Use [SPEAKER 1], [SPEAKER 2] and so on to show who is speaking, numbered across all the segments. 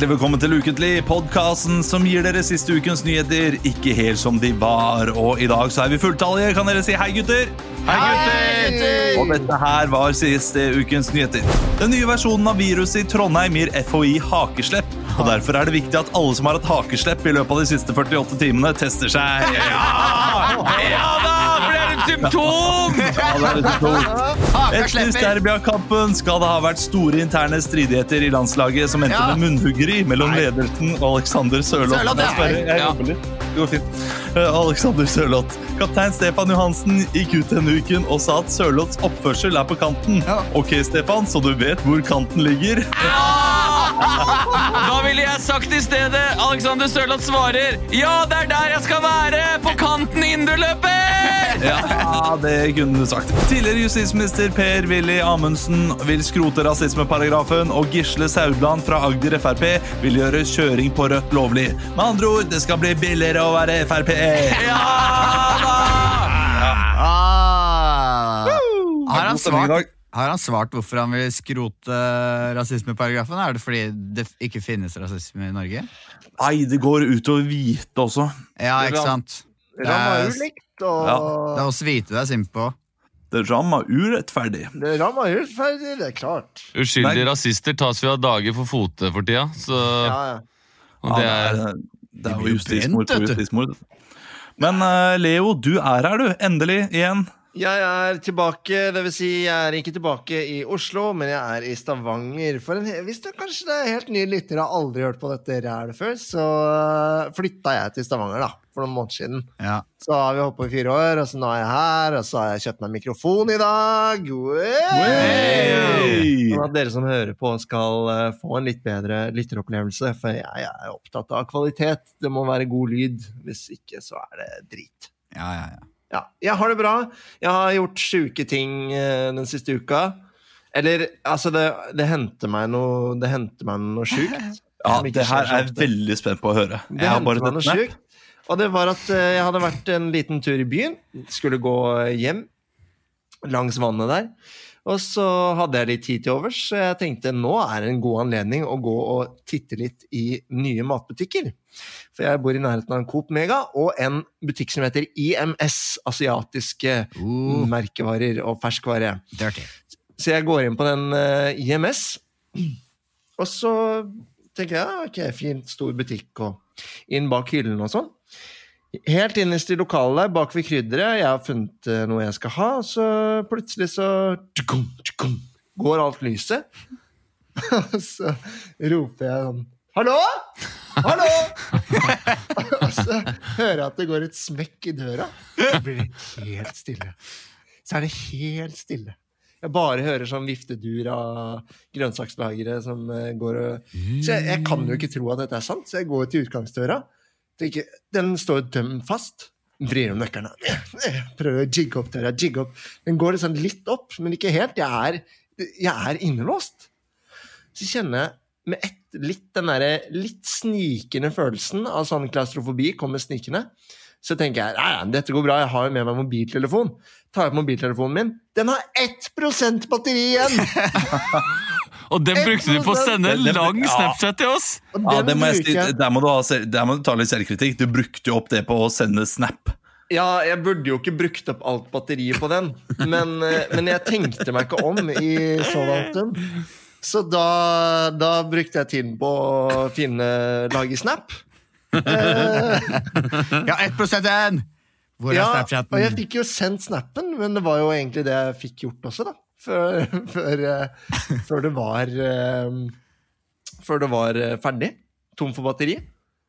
[SPEAKER 1] Hjertelig velkommen til Ukentlig, podkasten som gir dere siste ukens nyheter ikke helt som de var. Og i dag så er vi fulltallige. Kan dere si hei, gutter?
[SPEAKER 2] Hei, gutter!
[SPEAKER 1] Og dette her var siste ukens nyheter. Den nye versjonen av viruset i Trondheim gir FHI hakeslepp. Og Derfor er det viktig at alle som har hatt hakeslepp i løpet av de siste 48 timene, tester seg.
[SPEAKER 2] Ja da! Symptom!
[SPEAKER 1] Ja, det er litt tungt. Etter Serbia-kampen skal det ha vært store interne stridigheter i landslaget som endte
[SPEAKER 2] Ja.
[SPEAKER 1] med munnhuggeri mellom ledelsen og Alexander Sørloth.
[SPEAKER 2] Ja.
[SPEAKER 1] Jeg jeg jobber litt. Det går fint. Eh, Alexander Sørloth. Kaptein Stefan Johansen gikk ut denne uken og sa at Sørloths oppførsel er på kanten. Ok, Stefan, så du vet hvor kanten ligger?
[SPEAKER 2] Da ville jeg sagt i stedet Alexander Sørloth svarer Ja, det er der jeg skal være! På kanten inderløper!
[SPEAKER 1] Ja, det kunne du sagt. Tidligere justisminister Per-Willy Amundsen vil skrote rasismeparagrafen, og Gisle Saudland fra Agder Frp vil gjøre kjøring på rødt lovlig. Med andre ord, det skal bli billigere å være Frp.
[SPEAKER 2] Ja da!
[SPEAKER 3] Ah. Har, han svart. Har han svart hvorfor han vil skrote rasismeparagrafen? Er det fordi det ikke finnes rasisme i Norge?
[SPEAKER 1] Nei, det går utover hvite også.
[SPEAKER 3] Ja, ikke sant? Det rammer
[SPEAKER 4] ulikt, og
[SPEAKER 1] Ja,
[SPEAKER 3] det er oss hvite det er synd på.
[SPEAKER 1] Det rammer urettferdig.
[SPEAKER 4] det rammer urettferdig, det er klart.
[SPEAKER 2] Uskyldige rasister tas jo av dage for fote for tida, så
[SPEAKER 4] Ja, ja.
[SPEAKER 2] og det
[SPEAKER 1] Ja,
[SPEAKER 2] er
[SPEAKER 1] det er, det er jo justismord på justismord. Men uh, Leo, du er her, du. Endelig igjen.
[SPEAKER 4] Jeg er tilbake, det vil si jeg er ikke tilbake i Oslo, men jeg er i Stavanger. For en, hvis det kanskje det er helt nye lyttere har aldri hørt på dette rælet før, så øh, flytta jeg til Stavanger da, for noen måneder siden.
[SPEAKER 3] Ja.
[SPEAKER 4] Så har vi holdt på i fire år, og så nå er jeg her, og så har jeg kjøpt meg mikrofon i dag. Sånn at dere som hører på, skal øh, få en litt bedre lytteropplevelse. For jeg er opptatt av kvalitet. Det må være god lyd. Hvis ikke, så er det drit.
[SPEAKER 3] Ja, ja, ja.
[SPEAKER 4] Ja, jeg har det bra. Jeg har gjort sjuke ting eh, den siste uka. Eller, altså, det, det hendte meg noe Det hendte meg noe sjukt.
[SPEAKER 1] Ja, det her er jeg veldig spent på å høre.
[SPEAKER 4] Det
[SPEAKER 1] Jeg har bare
[SPEAKER 4] meg noe sjukt. Og det var at eh, jeg hadde vært en liten tur i byen. Skulle gå hjem langs vannet der. Og så hadde jeg litt tid til overs, så jeg tenkte nå er det en god anledning å gå og titte litt i nye matbutikker. For jeg bor i nærheten av en Coop Mega og en butikk som heter IMS, asiatiske
[SPEAKER 3] Uh,
[SPEAKER 4] merkevarer og ferskvare.
[SPEAKER 3] dirty.
[SPEAKER 4] Så jeg går inn på den uh, IMS, og så tenker jeg ja, ok, fint, stor butikk, og inn bak hyllen og sånn. Helt innerst i lokalet der, bak ved krydderet, jeg har funnet eh, noe jeg skal ha, så plutselig så tjukum, tjukum, går alt lyset. Og så roper jeg sånn Hallo! Hallo! og så hører jeg at det går et smekk i døra. Så blir det helt stille. Så er det helt stille. Jeg bare hører sånn viftedur av grønnsaksbehagere som eh, går og Så jeg, jeg kan jo ikke tro at dette er sant, så jeg går til utgangsdøra. Tenker, den står dømt fast. Vrir om nøkkelen. Prøver å jigge opp døra. jigge opp. Den går liksom litt opp, men ikke helt. Jeg er, jeg er innelåst. Så kjenner jeg med ett litt den derre litt snikende følelsen av sånn klaustrofobi kommer snikende. Så tenker jeg ja, dette går bra, jeg har jo med meg mobiltelefon. Tar opp mobiltelefonen min. Den har 1% batteri igjen!
[SPEAKER 2] Og den brukte du på å sende en lang. Snapchat til oss!
[SPEAKER 1] Ja, det må jeg si, der, må du ha, der må du ta litt selvkritikk. Du brukte jo opp det på å sende snap.
[SPEAKER 4] Ja, jeg burde jo ikke brukt opp alt batteriet på den, men, eh, men jeg tenkte meg ikke om i så lang. Så da, da brukte jeg tiden på å finne lage Snap. Eh,
[SPEAKER 3] Ja, 1 igjen! Hvor er
[SPEAKER 4] ja,
[SPEAKER 3] Snapchaten?
[SPEAKER 4] og jeg fikk jo sendt snappen, men det var jo egentlig det jeg fikk gjort også, da. Før, før, eh, før det var eh, Før det var eh, ferdig. Tom for batteri.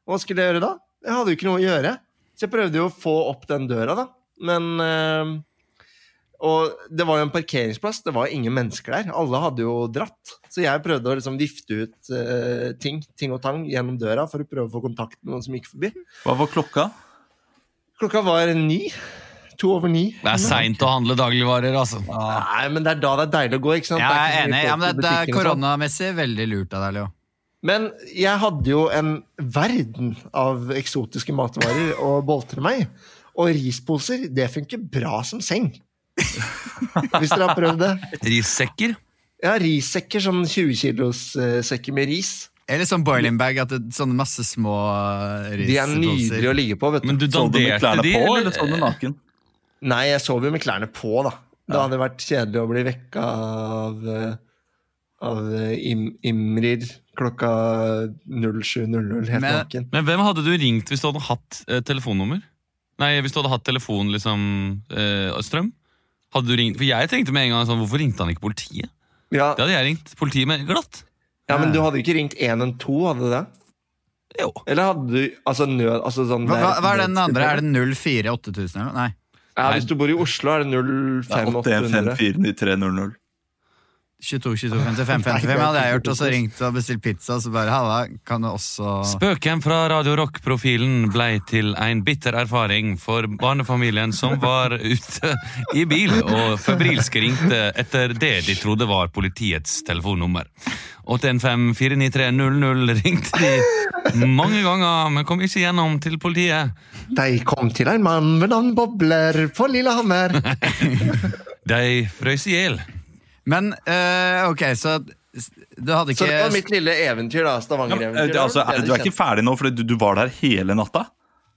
[SPEAKER 4] Hva skulle jeg gjøre da? Jeg hadde jo ikke noe å gjøre. Så jeg prøvde jo å få opp den døra, da. Men Og det var jo en parkeringsplass, det var ingen mennesker der. Alle hadde jo dratt. Så jeg prøvde å liksom vifte ut ting, ting og tang gjennom døra for å prøve å få kontakt med noen som gikk forbi.
[SPEAKER 1] Hva var klokka?
[SPEAKER 4] Klokka var ni. To over ni.
[SPEAKER 2] Det er seint å handle dagligvarer, altså.
[SPEAKER 4] Nei, men det er da det er deilig å gå, ikke sant?
[SPEAKER 3] Jeg er
[SPEAKER 4] er
[SPEAKER 3] enig. Ja, men det, det er
[SPEAKER 4] sånn.
[SPEAKER 3] koronamessig veldig lurt av deg, Leo.
[SPEAKER 4] Men jeg hadde jo en verden av eksotiske matvarer å boltre meg. Og risposer, det funker bra som seng. Hvis dere har prøvd det.
[SPEAKER 2] Rissekker.
[SPEAKER 4] Ja, rissekker, sånn 20 kilos eh, sekker med ris.
[SPEAKER 3] Eller sånn boiling bag, at det, sånne masse små risposer.
[SPEAKER 4] De er nydelige å ligge på, vet du.
[SPEAKER 2] Men du danderte de,
[SPEAKER 1] på,
[SPEAKER 2] eller?
[SPEAKER 1] sånn naken?
[SPEAKER 4] Nei, jeg sov jo med klærne på, da. Det hadde vært kjedelig å bli vekka av, eh, av eh, im, Imrir klokka 07.00 helt
[SPEAKER 3] Men-
[SPEAKER 4] naken.
[SPEAKER 2] Men hvem hadde du ringt hvis du hadde hatt eh, telefonnummer? Nei, hvis du hadde hatt telefon, liksom, eh, strøm? Hadde du ringt? For jeg tenkte med en gang sånn, hvorfor ringte han ikke politiet?
[SPEAKER 4] Ja,
[SPEAKER 2] Det hadde jeg ringt. Politiet med glatt.
[SPEAKER 4] ja, men du hadde ikke ringt 112, hadde du det?
[SPEAKER 2] Jo.
[SPEAKER 4] Eller hadde du altså nød... Altså sånn,
[SPEAKER 3] Hva, hva, hva er den andre? Er det 04 8000 eller noe? Nei.
[SPEAKER 4] Ja, hvis du bor i Oslo, er det 05800.
[SPEAKER 1] 81549300.
[SPEAKER 3] 22 22 55 55 hadde jeg gjort, og så ringt og bestilt pizza, og så bare Halla, kan du også
[SPEAKER 2] Spøken fra Radio Rock-profilen blei til en bitter erfaring for barnefamilien som var ute i bil og febrilsk ringte etter det de trodde var politiets telefonnummer. 815-493-00 ringte de mange ganger, men kom ikke gjennom til politiet.
[SPEAKER 4] De kom til en mann med navn Bobler på Lillehammer.
[SPEAKER 2] De frøs i hjel.
[SPEAKER 3] Men eh, ok, så du hadde
[SPEAKER 4] Så det var mitt lille eventyr, da. Stavanger-eventyr.
[SPEAKER 1] Ja, altså,
[SPEAKER 4] Det
[SPEAKER 1] du er ikke ferdig nå, for du, du var der hele natta?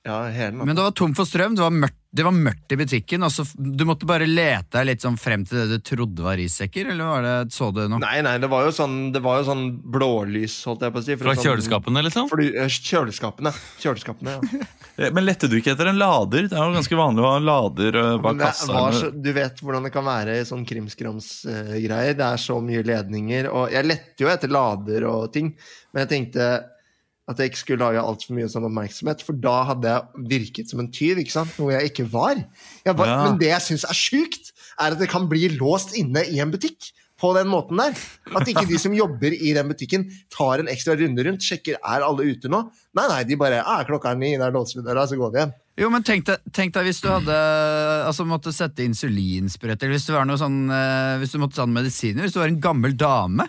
[SPEAKER 4] Ja, hele natten.
[SPEAKER 3] Men det var tom for strøm, det var mørkt, det var mørkt i butikken. Altså, du måtte bare lete deg litt sånn frem til det du trodde var rissekker, eller var det, så du noe?
[SPEAKER 4] Nei, nei, det var jo sånn, det var jo sånn blålys, holdt jeg på å si.
[SPEAKER 2] Fra
[SPEAKER 4] sånn-
[SPEAKER 2] kjøleskapene, liksom?
[SPEAKER 4] Fly, eh, kjøleskapene. Kjøleskapene, ja.
[SPEAKER 1] Eh, Men lette du ikke etter en lader? Det er jo ganske vanlig å ha en lader eh, bak kassa.
[SPEAKER 4] så, du vet hvordan det kan være i sånn krimskrams-greier. det er så mye ledninger. Og jeg lette jo etter lader og ting, men jeg tenkte at jeg ikke skulle lage altfor mye sånn oppmerksomhet, for da hadde jeg virket som en tyv, ikke sant? noe jeg ikke var. Jeg var
[SPEAKER 1] Ja.
[SPEAKER 4] Men det jeg syns er sjukt, er at det kan bli låst inne i en butikk. På den måten der. At ikke de som jobber i den butikken, tar en ekstra runde rundt, sjekker er alle ute nå. Nei, nei, de bare er 'Klokka er ni, der låser vi døra, så går vi hjem'.
[SPEAKER 3] Jo, men tenk deg, tenk deg hvis du hadde Altså måtte sette insulinsprøyte, eller hvis du, var noe sånn eh, Hvis du måtte ta medisiner, hvis du var en gammel dame.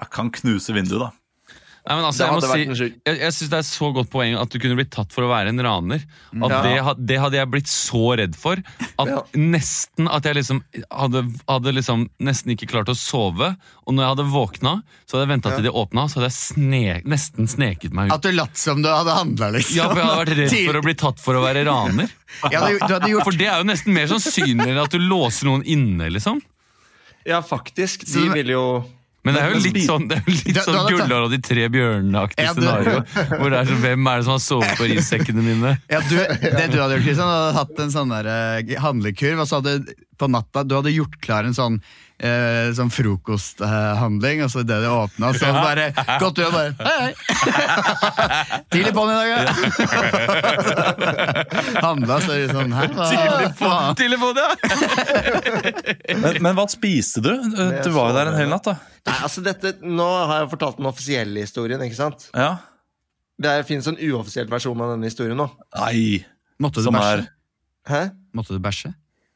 [SPEAKER 1] Jeg kan knuse vinduet, da.
[SPEAKER 2] Nei, men altså, jeg må si, jeg, jeg synes det er så godt poeng at du kunne blitt tatt for å være en raner. At
[SPEAKER 4] Ja.
[SPEAKER 2] det, det hadde jeg blitt så redd for. At
[SPEAKER 4] Ja.
[SPEAKER 2] nesten at jeg liksom hadde, hadde liksom nesten ikke klart å sove. Og når jeg hadde våkna, så hadde jeg venta til de åpna, så hadde jeg sne, nesten sneket meg ut.
[SPEAKER 3] At du latt som du hadde handla, liksom.
[SPEAKER 2] Ja, for jeg hadde vært redd for å bli tatt for å være raner.
[SPEAKER 3] Ja, du, du hadde gjort
[SPEAKER 2] For det er jo nesten mer sannsynlig enn at du låser noen inne, liksom.
[SPEAKER 4] Ja, faktisk. De ville jo
[SPEAKER 2] Men det er jo litt sånn, det er litt sånn Gullar og de tre bjørnene-aktig
[SPEAKER 3] Ja,
[SPEAKER 2] scenario. Hvor det er så, Hvem er det som har sovet på rissekkene mine?
[SPEAKER 3] ja, du, Det du hadde gjort, Kristian, du hadde hatt en sånn der, eh, handlekurv, og så hadde på natta Du hadde gjort klar en sånn eh, sånn frokosthandling, og så idet det åpna, så hadde bare gått ut og bare Hei, hei! Tidlig på'n i dag, ja! Handla, så sånn Hæ? Hva Tidlig
[SPEAKER 2] på'n, ja!
[SPEAKER 1] Men, men hva spiste du? Eh, Du var jo der en hel natt, da.
[SPEAKER 4] Nei, altså dette, Nå har jeg fortalt den offisielle historien, ikke sant?
[SPEAKER 1] Ja.
[SPEAKER 4] Det finnes en uoffisiell versjon av denne historien nå.
[SPEAKER 1] Nei.
[SPEAKER 3] Måtte du bæsje?
[SPEAKER 1] er
[SPEAKER 4] Hæ?
[SPEAKER 3] Måtte du bæsje?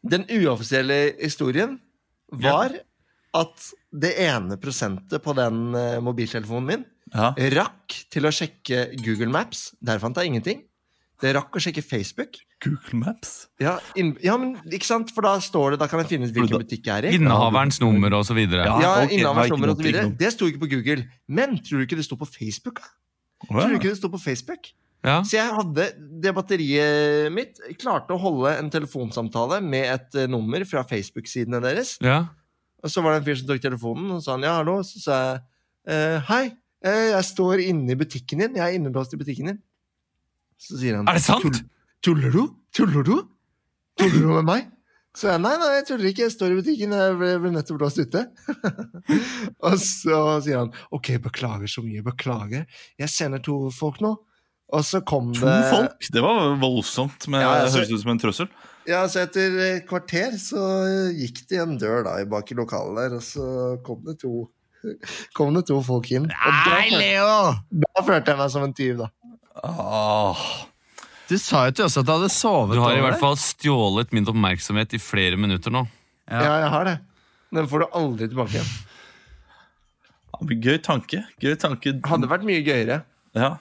[SPEAKER 4] Den uoffisielle historien var at det ene prosentet på den eh, mobiltelefonen min
[SPEAKER 1] Ja.
[SPEAKER 4] rakk til å sjekke Google Maps. Der fant jeg ingenting. Det rakk å sjekke Facebook.
[SPEAKER 1] Google Maps.
[SPEAKER 4] Ja, inn, ja, men ikke sant? For da står det, da kan jeg finne ut hvilken butikk jeg er i.
[SPEAKER 2] Innehaverens nummer og så videre.
[SPEAKER 1] Ja.
[SPEAKER 4] Ja,
[SPEAKER 1] okay,
[SPEAKER 4] nummer og så videre. Det sto ikke på Google. Men tror du ikke det sto på Facebook? Tror du ikke det sto på Facebook?
[SPEAKER 2] Ja.
[SPEAKER 4] Så jeg hadde det batteriet mitt klarte å holde en telefonsamtale med et eh, nummer fra Facebook-sidene deres.
[SPEAKER 2] ja.
[SPEAKER 4] Og så var det en fyr som tok telefonen, og sa han, ja, hallo. Så sa jeg eh, hei, eh, jeg står inne i butikken din. Jeg er innelåst i butikken din. Så sier han
[SPEAKER 2] Er det sant?
[SPEAKER 4] Tuller du? Tuller du? Tuller du med meg? Så jeg nei, nei, jeg tuller ikke. Jeg står i butikken. Jeg ble, ble nettopp låst ute. og så sier han ok, beklager så mye. Beklager. Jeg sender to folk nå. Og så kom
[SPEAKER 1] To
[SPEAKER 4] det
[SPEAKER 1] folk? Det var voldsomt. Men
[SPEAKER 4] Ja,
[SPEAKER 1] det
[SPEAKER 4] altså-
[SPEAKER 1] høres ut som en trussel.
[SPEAKER 4] Ja, så etter kvarter så gikk det en dør da bak i lokalet der, og så kom det to Kom det to folk inn. Og
[SPEAKER 3] Nei, Leo!
[SPEAKER 4] da følte jeg meg som en tyv, da.
[SPEAKER 1] Åh.
[SPEAKER 3] Du sa jo til oss at du hadde sovet
[SPEAKER 2] Du har i hvert fall stjålet min oppmerksomhet i flere minutter nå.
[SPEAKER 3] Ja.
[SPEAKER 4] Ja, jeg har det. Den får du aldri tilbake igjen.
[SPEAKER 1] Ja, Gøy tanke. Gøy tanke.
[SPEAKER 4] Hadde vært mye gøyere.
[SPEAKER 1] Ja.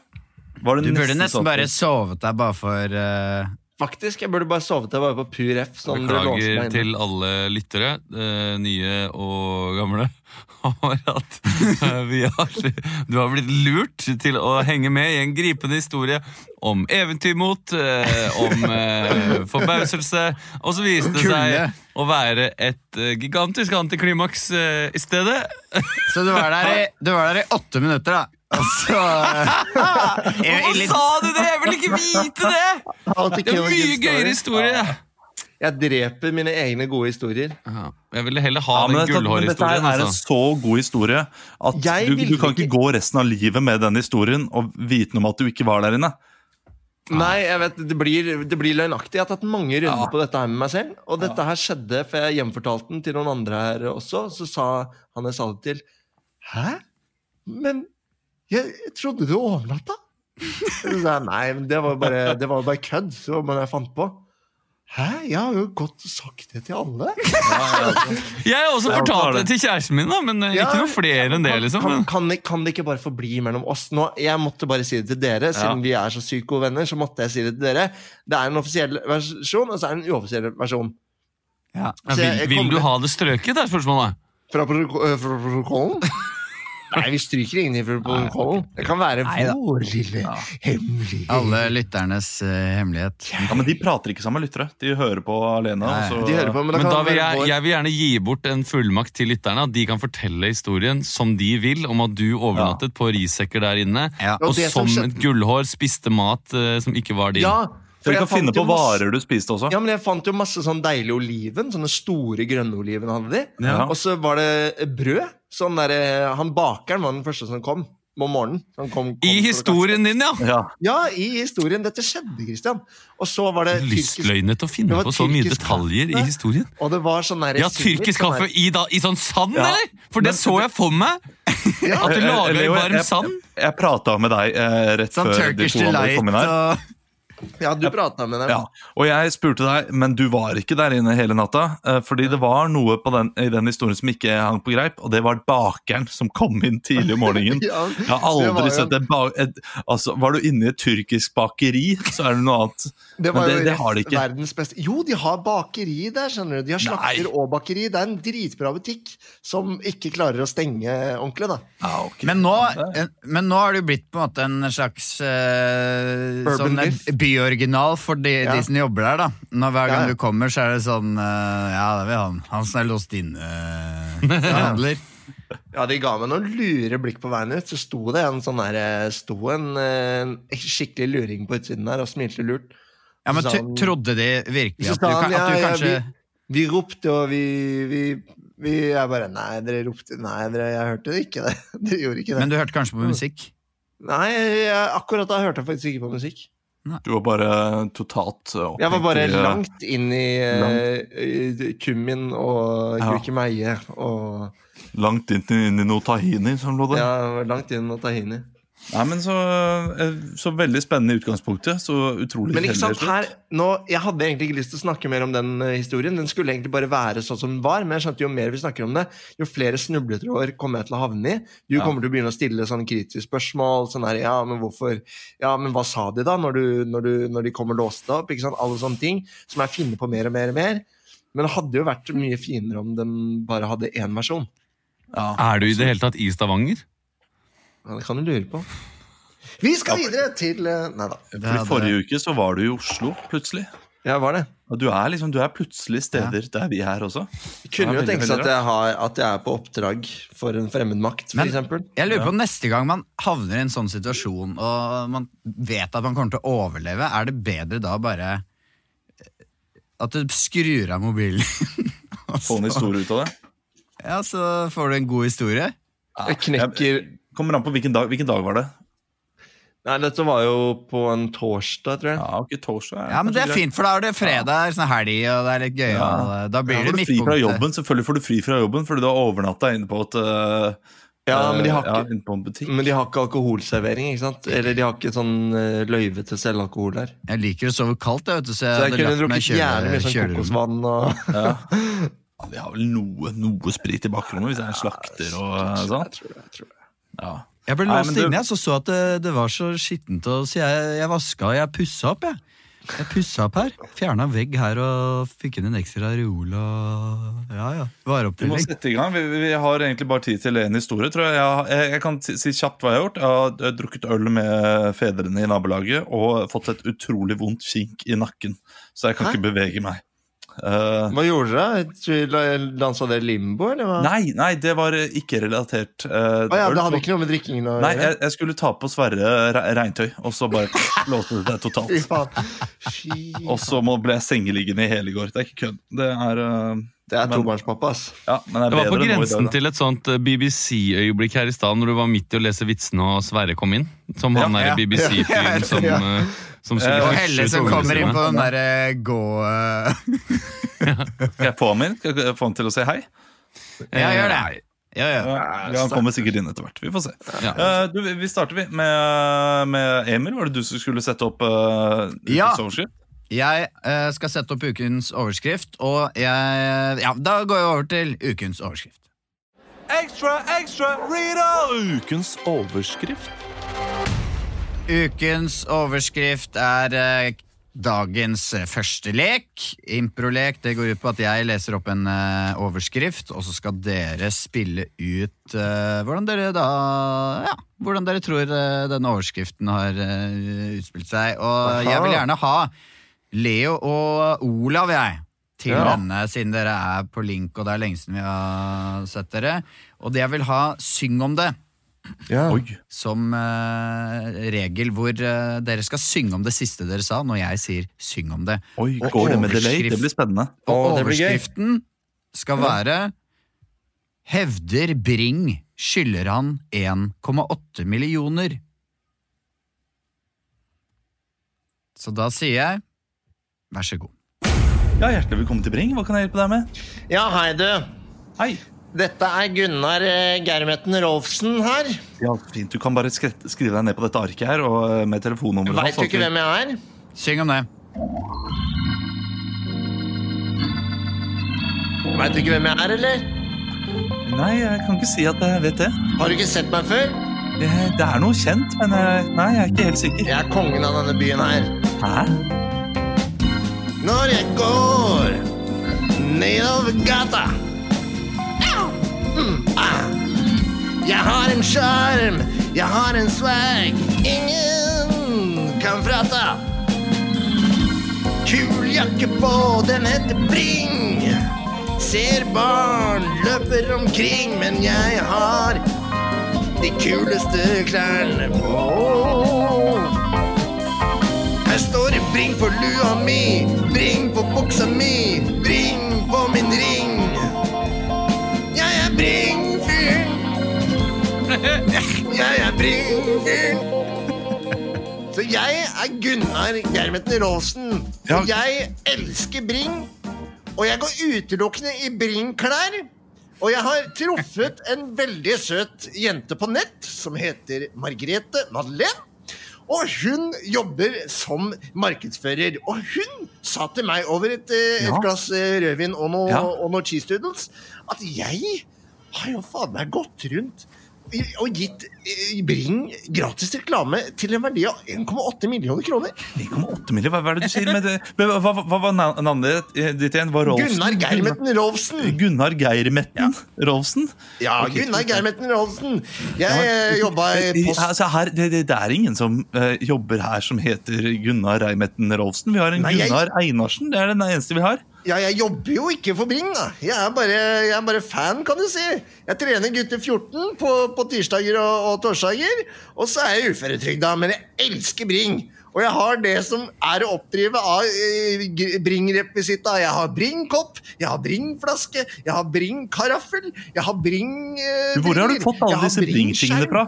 [SPEAKER 1] Var det
[SPEAKER 3] Du burde
[SPEAKER 1] nesten
[SPEAKER 3] nesten
[SPEAKER 1] sånn-
[SPEAKER 3] bare sovet deg bare for uh...
[SPEAKER 4] Faktisk, jeg burde bare sovet der bare på pur F. Sånn det
[SPEAKER 2] Beklager til alle lyttere, eh, nye og gamle, over at eh, vi har, du har blitt lurt til å henge med i en gripende historie om eventyrmot, eh, om eh, forbauselse, og så viste det seg å være et eh, gigantisk antiklimaks i stedet.
[SPEAKER 3] Så du var der i, du var der i åtte minutter, da. Og så i, i
[SPEAKER 2] Hvorfor
[SPEAKER 3] litt,
[SPEAKER 2] sa du det?! Jeg vil ikke vite det! Det er
[SPEAKER 4] en
[SPEAKER 2] mye gøyere historie.
[SPEAKER 4] Jeg dreper mine egne gode historier.
[SPEAKER 2] Aha. Jeg ville heller ha
[SPEAKER 1] Ja,
[SPEAKER 2] den
[SPEAKER 1] gullhårhistorien. dette er en
[SPEAKER 2] Altså.
[SPEAKER 1] så god historie at du, du kan ikke gå resten av livet med den historien og vite om at du ikke var der inne.
[SPEAKER 4] Nei, jeg vet, det blir, det blir løgnaktig. Jeg har tatt mange runder
[SPEAKER 1] Ja.
[SPEAKER 4] på dette her med meg selv. Og dette her skjedde, for jeg gjenfortalte den til noen andre her også. Så sa han jeg sa det til Hæ? Men jeg, jeg trodde du overnatta? Nei, men det var bare, det var bare kødd. Var det jeg fant på. Hæ? Jeg har jo godt sagt det til alle.
[SPEAKER 2] Jeg har også fortalt det til kjæresten min, da, men eh,
[SPEAKER 4] Ja,
[SPEAKER 2] ikke noe flere enn det. liksom.
[SPEAKER 4] Kan, kan, det- kan det ikke bare forbli mellom oss nå? Jeg måtte bare si det til dere, siden vi er så syke gode venner. Så måtte jeg si det til dere. Det er en offisiell versjon, og så er det en uoffisiell versjon.
[SPEAKER 3] ja.
[SPEAKER 2] Ja,
[SPEAKER 4] jeg-
[SPEAKER 2] vil,
[SPEAKER 4] jeg
[SPEAKER 2] vil du ha det strøket, er spørsmålet.
[SPEAKER 4] Fra fra protokollen? Nei, vi stryker ingen i protokollen. Det kan være vår lille hemmelighet.
[SPEAKER 3] Alle lytternes uh, hemmelighet.
[SPEAKER 1] Ja, Men de prater ikke sammen med lyttere. De hører på alene.
[SPEAKER 3] Nei,
[SPEAKER 1] så,
[SPEAKER 4] De hører på, men
[SPEAKER 2] Men da vil jeg, jeg vil gjerne gi bort en fullmakt til lytterne. At de kan fortelle historien som de vil, om at du overnattet på risekker der inne.
[SPEAKER 3] Ja.
[SPEAKER 2] Og
[SPEAKER 4] Og som
[SPEAKER 2] som
[SPEAKER 4] skjedde-
[SPEAKER 2] et gullhår spiste mat uh, som ikke var din.
[SPEAKER 4] Ja, for
[SPEAKER 1] Dere
[SPEAKER 4] jeg
[SPEAKER 1] kan finne på
[SPEAKER 4] masse-
[SPEAKER 1] varer du spiste også.
[SPEAKER 4] Ja, men jeg fant jo masse sånn deilig oliven. Sånne store grønne oliven hadde de.
[SPEAKER 1] Ja.
[SPEAKER 4] Og så var det brød. Sånn der, han bakeren var den første som kom om morgenen. Kom, kom
[SPEAKER 2] I historien din, ja!
[SPEAKER 1] Ja.
[SPEAKER 4] Ja, i historien. Dette skjedde, Christian. Og så var det
[SPEAKER 2] Lystløgnet å finne på så mye
[SPEAKER 4] detaljer
[SPEAKER 2] detaljer i historien.
[SPEAKER 4] Og det var sånn der
[SPEAKER 2] Ja, tyrkisk
[SPEAKER 4] sånn
[SPEAKER 2] kaffe i, da, i sånn sand,
[SPEAKER 1] Ja.
[SPEAKER 2] eller? For det
[SPEAKER 1] Men-
[SPEAKER 2] så jeg for meg!
[SPEAKER 4] Ja,
[SPEAKER 2] At du
[SPEAKER 1] Eh, eh,
[SPEAKER 2] laga i varm sand.
[SPEAKER 1] Jeg, jeg prata med deg eh, rett
[SPEAKER 3] Sånn
[SPEAKER 1] før de
[SPEAKER 3] Turkish
[SPEAKER 1] to andre
[SPEAKER 3] delight
[SPEAKER 1] kom inn her.
[SPEAKER 3] og
[SPEAKER 4] ja, du prata med dem.
[SPEAKER 1] Ja, og jeg spurte deg, men du var ikke der inne hele natta. eh, Fordi det var noe på den, i den historien som ikke hang på greip, og det var bakeren som kom inn tidlig om morgenen.
[SPEAKER 4] Ja,
[SPEAKER 1] Jeg har
[SPEAKER 4] det var
[SPEAKER 1] aldri sett en ba altså, Var du inne i et tyrkisk bakeri, så er det noe annet.
[SPEAKER 4] Det
[SPEAKER 1] Men det,
[SPEAKER 4] jo
[SPEAKER 1] det har de ikke.
[SPEAKER 4] verdens beste Jo, de har bakeri der, skjønner du. De har slakter
[SPEAKER 1] Nei.
[SPEAKER 4] og bakeri. Det er en dritbra butikk som ikke klarer å stenge ordentlig, da.
[SPEAKER 1] Ja, okay.
[SPEAKER 3] men nå, eh, men nå har det jo blitt på en måte en slags uh,
[SPEAKER 4] Urban
[SPEAKER 3] sånn,
[SPEAKER 4] myth.
[SPEAKER 3] Eh, byoriginal for de,
[SPEAKER 4] Ja.
[SPEAKER 3] de som jobber der. da Når Hver gang
[SPEAKER 4] Ja.
[SPEAKER 3] du kommer, så er det sånn eh, Ja, det vil han. Han som er låst inne-handler.
[SPEAKER 4] Ja, De ga meg noen lure blikk på veien ut. Så sto det en sånn der, sto en, eh, en skikkelig luring på utsiden der og smilte lurt.
[SPEAKER 3] Ja, men
[SPEAKER 4] han-
[SPEAKER 3] trodde de virkelig at du,
[SPEAKER 4] han,
[SPEAKER 3] ja, at du
[SPEAKER 4] ja, ja,
[SPEAKER 3] kanskje
[SPEAKER 4] Vi ropte, og vi, vi, vi Jeg bare Nei, dere ropte Nei, dere, jeg hørte ikke det. Dere gjorde ikke det.
[SPEAKER 3] Men du hørte kanskje på musikk?
[SPEAKER 4] Nei, jeg, akkurat da hørte jeg faktisk ikke på musikk.
[SPEAKER 1] Du var bare totalt eh,
[SPEAKER 4] Jeg var bare
[SPEAKER 1] i, eh,
[SPEAKER 4] langt inn i, langt. i kummin og
[SPEAKER 1] Ja.
[SPEAKER 4] og
[SPEAKER 1] langt inn, i- inn i noe tahini som lå der.
[SPEAKER 4] Ja, langt inn i noe tahini.
[SPEAKER 1] Nei, men så, eh, så veldig spennende i utgangspunktet. Så utrolig
[SPEAKER 4] Men ikke sant, her, nå, Jeg hadde egentlig ikke lyst til å snakke mer om den eh, historien. Den skulle egentlig bare være sånn som den var, men jeg skjønte jo mer vi snakker om det, jo flere snubletråder kommer jeg til å havne i. Du
[SPEAKER 1] Ja.
[SPEAKER 4] kommer til å begynne å stille sånne kritiske spørsmål. sånn her, ja, men hvorfor, ja, men hva sa de da, når, du, når, du, når de kommer låst opp? ikke sant, Alle sånne ting som jeg finner på mer og mer og mer. Men det hadde jo vært mye finere om den bare hadde én versjon.
[SPEAKER 1] Ja.
[SPEAKER 2] Er du i det hele tatt i Stavanger?
[SPEAKER 4] Ja, det kan du lure på. Vi skal videre til eh, Nei da.
[SPEAKER 3] For
[SPEAKER 1] Forrige uke så var du i Oslo, plutselig.
[SPEAKER 4] Ja, var det.
[SPEAKER 1] Og du er liksom, du er plutselig steder der vi er også.
[SPEAKER 4] Jeg kunne jo tenke seg at jeg, har, at jeg er på oppdrag for en fremmed makt, for eksempel.
[SPEAKER 3] Jeg lurer på Neste gang man havner i en sånn situasjon og man vet at man kommer til å overleve, er det bedre da bare eh, at du skrur av mobilen?
[SPEAKER 1] Få en historie ut av det.
[SPEAKER 3] Ja, så får du en god historie.
[SPEAKER 4] Jeg knekker
[SPEAKER 1] Kommer an på hvilken dag, hvilken dag var det.
[SPEAKER 4] Nei, dette var jo på en torsdag, tror jeg.
[SPEAKER 1] Ja, ok, torsdag. er
[SPEAKER 3] Ja, men det er fint, for da er det fredag, sånn helg, og det er litt gøy.
[SPEAKER 1] Ja.
[SPEAKER 3] og Da blir
[SPEAKER 1] ja,
[SPEAKER 3] det
[SPEAKER 1] midtpunktet. fri fra jobben. Selvfølgelig får du fri fra jobben fordi du har overnatta inne på et uh,
[SPEAKER 4] Ja, men de har
[SPEAKER 1] ikke, ja,
[SPEAKER 4] ikke,
[SPEAKER 1] inne på en butikk.
[SPEAKER 4] men de har ikke alkoholservering, ikke sant? Eller de har ikke sånn uh, løyve til selvalkohol der.
[SPEAKER 3] Jeg liker å sove kaldt, jeg, vet du, så
[SPEAKER 4] Så
[SPEAKER 3] jeg
[SPEAKER 4] jeg
[SPEAKER 3] hadde
[SPEAKER 4] kunne drukket gjerne mye sånn kokosvann og
[SPEAKER 1] Ja. Ja, Vi har vel noe, noe sprit i bakrommet hvis det er en slakter og sånn.
[SPEAKER 4] Jeg tror det, jeg tror det.
[SPEAKER 1] Ja.
[SPEAKER 3] Jeg ble låst
[SPEAKER 1] du-
[SPEAKER 3] inne, jeg, så så at det, det var så skittent, og så jeg, jeg vaska og jeg pussa opp, jeg. Jeg pussa opp her. Fjerna vegg her og fikk inn en ekstra reol og Ja, ja.
[SPEAKER 1] Vi må sette i gang. Vi, vi har egentlig bare tid til en historie. tror Jeg Jeg, jeg, jeg kan si kjapt hva jeg har gjort. Jeg har eh, drukket øl med fedrene i nabolaget og fått et utrolig vondt kink i nakken. Så jeg kan
[SPEAKER 4] Hæ?
[SPEAKER 1] ikke bevege meg. Eh,
[SPEAKER 4] Hva gjorde dere? Dansa dere limbo, eller hva?
[SPEAKER 1] nei, nei, det var eh, ikke relatert. Uh,
[SPEAKER 4] Å ja, det hadde ikke noe med drikkingen å
[SPEAKER 1] Nei, jeg, jeg skulle ta på Sverre re regntøy, og så bare låste det
[SPEAKER 4] Fy
[SPEAKER 1] seg totalt.
[SPEAKER 4] faen.
[SPEAKER 1] Og så ble jeg sengeliggende i hele går. Det er ikke kødd. Det er uh,
[SPEAKER 4] Det er tobarnspappa, ass.
[SPEAKER 1] Ja, men det er
[SPEAKER 2] var på grensen til et sånt BBC-øyeblikk her i stad, når du var midt i å lese vitsene og Sverre kom inn. Som han
[SPEAKER 3] Ja,
[SPEAKER 2] der
[SPEAKER 3] ja.
[SPEAKER 2] BBC-fyren som,
[SPEAKER 4] Ja.
[SPEAKER 2] Eh, som
[SPEAKER 1] Eh,
[SPEAKER 3] Og Helle som kommer inn på den derre gå... ja.
[SPEAKER 1] Skal jeg få ham inn? Skal jeg få ham til å si hei?
[SPEAKER 3] Ja, gjør det. Ja, ja.
[SPEAKER 1] Ja, han kommer sikkert inn etter hvert. Vi får se.
[SPEAKER 2] Ja.
[SPEAKER 1] Uh, du, vi starter vi med, med Emil. Var det du som skulle sette opp uh,
[SPEAKER 3] Ja.
[SPEAKER 1] overskrift?
[SPEAKER 3] Jeg uh, skal sette opp ukens overskrift, og jeg Ja, da går jeg over til ukens overskrift.
[SPEAKER 1] Ekstra, ekstra, Rita Ukens overskrift.
[SPEAKER 3] Ukens overskrift er eh, dagens eh, første lek. Improlek. Det går ut på at jeg leser opp en eh, overskrift, og så skal dere spille ut eh, hvordan dere da Ja, hvordan dere tror eh, denne overskriften har eh, utspilt seg. Og
[SPEAKER 4] Aha.
[SPEAKER 3] jeg vil gjerne ha Leo og Olav, jeg. Til
[SPEAKER 4] Ja.
[SPEAKER 3] denne, siden dere er på link, og det er lenge siden vi har sett dere. Og det jeg vil ha Syng om det
[SPEAKER 4] Ja.
[SPEAKER 3] Som uh, regel hvor uh, dere skal synge om det siste dere sa når jeg sier 'syng om det'.
[SPEAKER 1] Oi,
[SPEAKER 3] Og
[SPEAKER 1] Går det med delay? Det blir spennende.
[SPEAKER 3] Og overskriften skal være 'Hevder Bring skylder han 1,8 millioner'. Så da sier jeg vær så god.
[SPEAKER 1] Ja, Hjertelig velkommen til Bring. Hva kan jeg hjelpe deg med?
[SPEAKER 4] ja, hei, du.
[SPEAKER 1] Hei.
[SPEAKER 4] Dette er Gunnar eh, Germetten Rolfsen her.
[SPEAKER 1] Ja, fint. Du kan bare skrive deg ned på dette arket her og eh, med telefonnummeret.
[SPEAKER 4] Veit du ikke hvem jeg er?
[SPEAKER 3] Syng om det.
[SPEAKER 4] Veit du ikke hvem jeg er, eller?
[SPEAKER 1] Nei, jeg kan ikke si at jeg vet det.
[SPEAKER 4] Har du ikke sett meg før?
[SPEAKER 1] Eh, Det er noe kjent, men jeg, nei, jeg er ikke helt sikker.
[SPEAKER 4] Jeg er kongen av denne byen her.
[SPEAKER 1] Hæ?
[SPEAKER 4] Når jeg går nedover gata mm, ah. Jeg har en sjarm, jeg har en swag ingen kan frata. Kul jakke på, den heter Bring. Ser barn løper omkring, men jeg har de kuleste klærne på. Her står det bring på lua mi, bring på buksa mi, bring på min ring. Er. Jeg er bring-fyren. Så jeg er Gunnar Gjermeten Råsen.
[SPEAKER 1] Ja.
[SPEAKER 4] og jeg elsker Bring. Og jeg går utelukkende i Bring-klær. Og jeg har truffet en veldig søt jente på nett som heter Margrethe Madeleine. Og hun jobber som markedsfører. Og hun sa til meg over et, eh, et glass eh, rødvin og noen
[SPEAKER 1] Ja.
[SPEAKER 4] noe cheese doodles at jeg har jo faen meg gått rundt og gitt eh, Bring gratis reklame til en verdi av 1,8 millioner kroner.
[SPEAKER 1] 1,8 millioner? Hva, er det du sier med det? Hva, hva, hva var navnet ditt- igjen? Var Rolfsen?
[SPEAKER 4] Gunnar Geirmetten Rolfsen.
[SPEAKER 1] Gunnar Geirmetten Rolfsen?
[SPEAKER 4] Ja, Gunnar Geirmetten Rolfsen. Jeg ja. jobba i
[SPEAKER 1] Eh,
[SPEAKER 4] Post...
[SPEAKER 1] Altså, her, det, det, det er ingen som uh, jobber her som heter Gunnar Reimetten Rolfsen. Vi har en
[SPEAKER 4] Nei, jeg-
[SPEAKER 1] Gunnar Einarsen. Det er den eneste vi har.
[SPEAKER 4] Ja, jeg jobber jo ikke for Bring, da. Jeg er bare, jeg er bare fan, kan du si. Jeg trener gutter 14 på, på tirsdager og, og torsdager. Og så er jeg uføretrygda, men jeg elsker Bring. Og jeg har det som er å oppdrive av eh, Bring-rekvisitta. Jeg har Bring-kopp, jeg har Bring-flaske, jeg har Bring-karaffel, jeg har Bring eh,
[SPEAKER 1] Hvor har du fått alle disse Bring-tingene fra?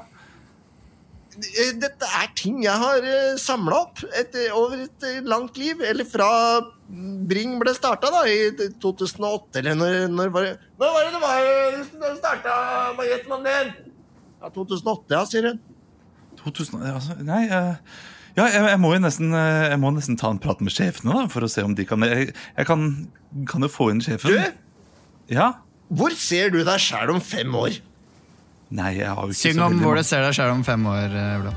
[SPEAKER 4] Eh, Dette er ting jeg har uh, samla opp etter, over et eh, langt liv. Eller fra Bring ble starta, i 2008, eller når, når var det Når var det det var eh, starta, Margrethe Mandel? Ja, 2008, ja, sier hun.
[SPEAKER 1] 2000, altså, nei uh... Ja, jeg, jeg må jo nesten, eh, jeg må nesten ta en prat med sjefene, da, for å se om de kan Jeg, jeg kan, kan jo få inn sjefen.
[SPEAKER 4] Du,
[SPEAKER 1] Ja?
[SPEAKER 4] hvor ser du deg sjæl om fem år?
[SPEAKER 1] Nei, jeg har jo ikke
[SPEAKER 3] Syng om hvor du ser deg sjøl om fem år, eh,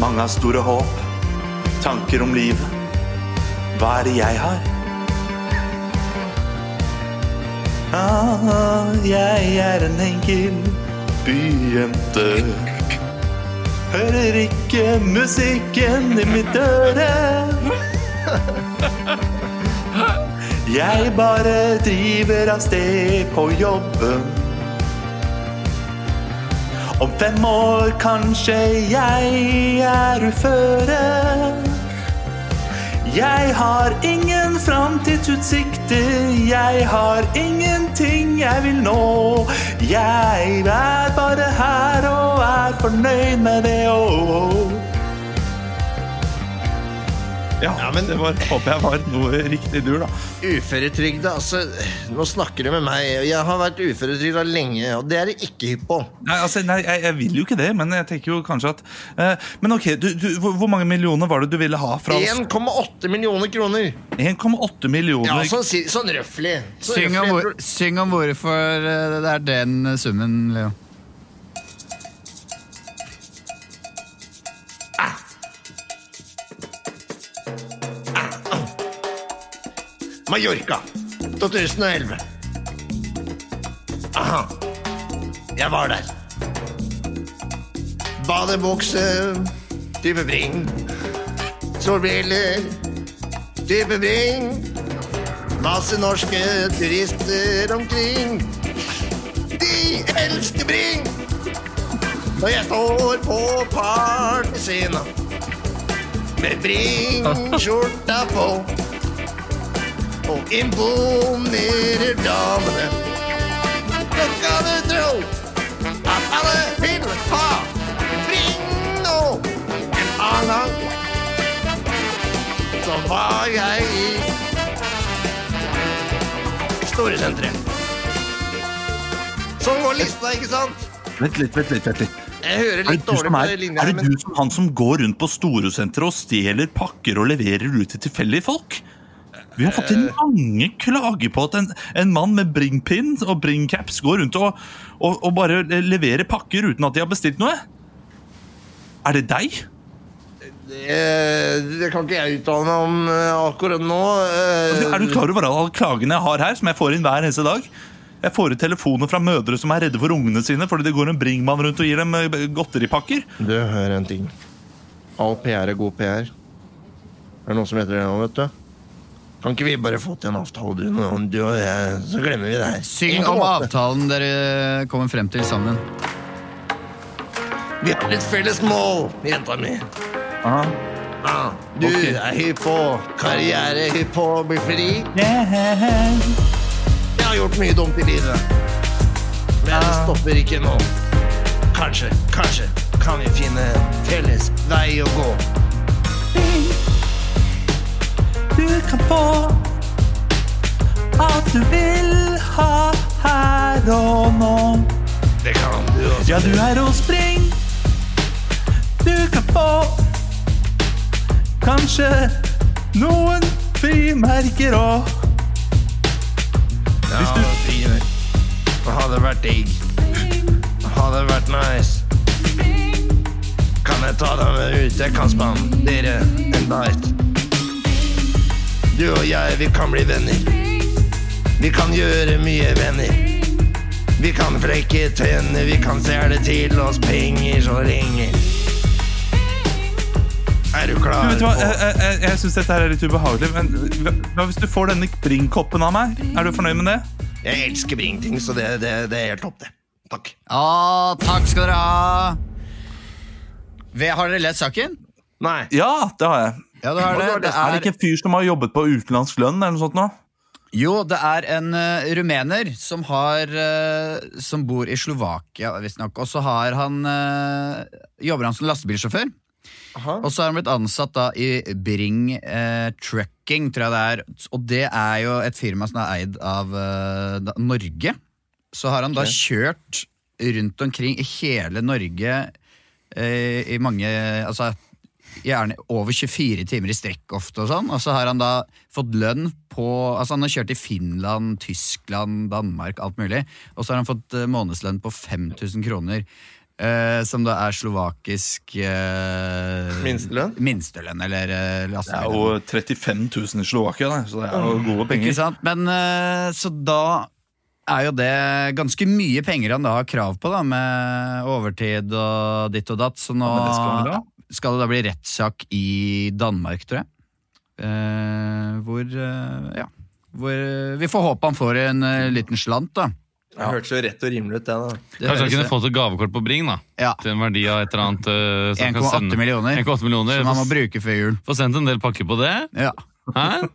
[SPEAKER 1] Mange har store håp tanker om livet. Hva er det jeg har? Ah, jeg er en enkel byjente. Hører ikke musikken i mitt øre. Jeg bare driver av sted på jobben. Om fem år kanskje jeg er uføre. Jeg har ingen framtidsutsikter, jeg har ingenting jeg vil nå. Jeg er bare her og er fornøyd med det. Oh. Ja,
[SPEAKER 4] Ja, men-
[SPEAKER 1] det var, håper jeg var noe riktig dur, da.
[SPEAKER 4] Uføretrygda, altså Nå snakker du med meg. Jeg har vært uføretrygda lenge, og det er jeg ikke hypp på.
[SPEAKER 1] Nei, altså, nei jeg, jeg vil jo ikke det, men jeg tenker jo kanskje at eh, Men ok, du, du, hvor, mange millioner var det du ville ha fra oss?
[SPEAKER 4] 1,8 millioner kroner.
[SPEAKER 1] 1,8 millioner.
[SPEAKER 4] Ja, sånn, sånn røffelig. Så
[SPEAKER 3] Syng om, hvor, syng om hvorfor eh, det er den summen, Leo.
[SPEAKER 4] Mallorca 2011. Aha. Jeg var der. Badebukse, type bring. Solbriller, type bring. Masse norske turister omkring. De elsker bring! Når jeg står på partyscena med bring-skjorta på og imponerer damene. Så skal du tro at alle vil ha Ring nå. En annen så var jeg i Storesenteret. Sånn går lista, ikke sant?
[SPEAKER 1] Vent litt, vent litt. vent litt.
[SPEAKER 4] Jeg hører
[SPEAKER 1] Er
[SPEAKER 4] litt dårlig på linja
[SPEAKER 1] er det
[SPEAKER 4] men
[SPEAKER 1] du som han som går rundt på Storosenteret og stjeler pakker og leverer ut til tilfeldige folk? Vi har fått inn
[SPEAKER 4] Eh.
[SPEAKER 1] mange klager på at en, en mann med bringpin og bringcaps går rundt og, og, og bare leverer pakker uten at de har bestilt noe. Er det deg?
[SPEAKER 4] det, det kan ikke jeg uttale meg om eh, akkurat nå. eh.
[SPEAKER 1] Er du klar over alle klagene jeg har her, som jeg får inn hver eneste dag? Jeg får ut telefoner fra mødre som er redde for ungene sine fordi det går en bringmann rundt og gir dem godteripakker.
[SPEAKER 4] Du, hør en ting. All PR er god PR. Er det noen som heter det nå, vet du? Kan ikke vi bare få til en avtale, du, du og jeg, så glemmer vi det her?
[SPEAKER 3] Syng om avtalen dere kommer frem til sammen.
[SPEAKER 4] Vi har et felles mål, jenta mi.
[SPEAKER 1] Aha.
[SPEAKER 4] Ah, du
[SPEAKER 1] okay.
[SPEAKER 4] er hypp på karriere, hypp på å bli fri.
[SPEAKER 1] Yeah.
[SPEAKER 4] Jeg har gjort mye dumt i livet. Men det stopper ikke nå. Kanskje, kanskje kan vi finne en felles vei å gå.
[SPEAKER 1] Du kan få alt du vil ha her og nå.
[SPEAKER 4] Det kan du også.
[SPEAKER 1] Ja, du er hos Spring. Du kan få kanskje noen frimerker òg.
[SPEAKER 4] Ja. Det hadde vært digg. Det hadde vært nice. Kan jeg ta deg med ut? Jeg kan spanne dere en night. Du og jeg, vi kan bli venner. Vi kan gjøre mye venner. Vi kan flekke tenner, vi kan stjele til oss penger så lenge. Er du
[SPEAKER 1] Du
[SPEAKER 4] klar
[SPEAKER 1] vet hva, Jeg, jeg, jeg syns dette her er litt ubehagelig, men hva hvis du får denne bringkoppen av meg? Er du fornøyd med det?
[SPEAKER 4] Jeg elsker bringting, så det, det, det er helt topp, det. Takk.
[SPEAKER 3] Å, takk skal dere ha! Har dere lest saken?
[SPEAKER 4] Nei.
[SPEAKER 1] Ja, det har jeg.
[SPEAKER 3] Ja, det
[SPEAKER 4] er
[SPEAKER 3] det.
[SPEAKER 4] det
[SPEAKER 3] er...
[SPEAKER 1] Er det ikke en fyr som har jobbet på utenlandsk lønn? eller noe sånt nå?
[SPEAKER 3] jo, det er en uh, rumener som, har, uh, som bor i Slovakia, visstnok. Og så har han, uh, jobber han som lastebilsjåfør.
[SPEAKER 4] Aha.
[SPEAKER 3] Og så har han blitt ansatt da i Bring Trucking, tror jeg det er. Og det er jo et firma som er eid av da, Norge. Så har han da kjørt rundt omkring i hele Norge i mange Altså gjerne over 24 timer i strekk ofte og sånn. Og så har han da fått lønn på Altså han har kjørt i Finland, Tyskland, Danmark, alt mulig. Og så har han fått eh, månedslønn på 5000 kroner. eh, som da er slovakisk eh,
[SPEAKER 4] Minstelønn?
[SPEAKER 3] Minstelønn, eller eh,
[SPEAKER 1] Det er jo 35 000 i Slovakia, da, så det er jo gode
[SPEAKER 3] Ikke
[SPEAKER 1] penger.
[SPEAKER 3] sant? Men eh, så da er jo det ganske mye penger han da har krav på, da, med overtid og ditt og datt. Så nå
[SPEAKER 1] Ja, men det skal
[SPEAKER 3] det da bli rettssak i Danmark, tror jeg. Eh, hvor eh, ja. Hvor vi får håpe han får en eh, liten slant, da.
[SPEAKER 4] Det hørtes jo rett og rimelig ut, det. da.
[SPEAKER 3] Det
[SPEAKER 2] Kanskje han kunne fått et gavekort på Bring, da.
[SPEAKER 3] Ja.
[SPEAKER 2] Til en verdi av et eller annet. eh,
[SPEAKER 3] 1,8 millioner.
[SPEAKER 2] 1,8 millioner.
[SPEAKER 3] Som han må bruke før jul.
[SPEAKER 2] Få sendt en del pakker på det.
[SPEAKER 3] Ja.
[SPEAKER 2] Hæ?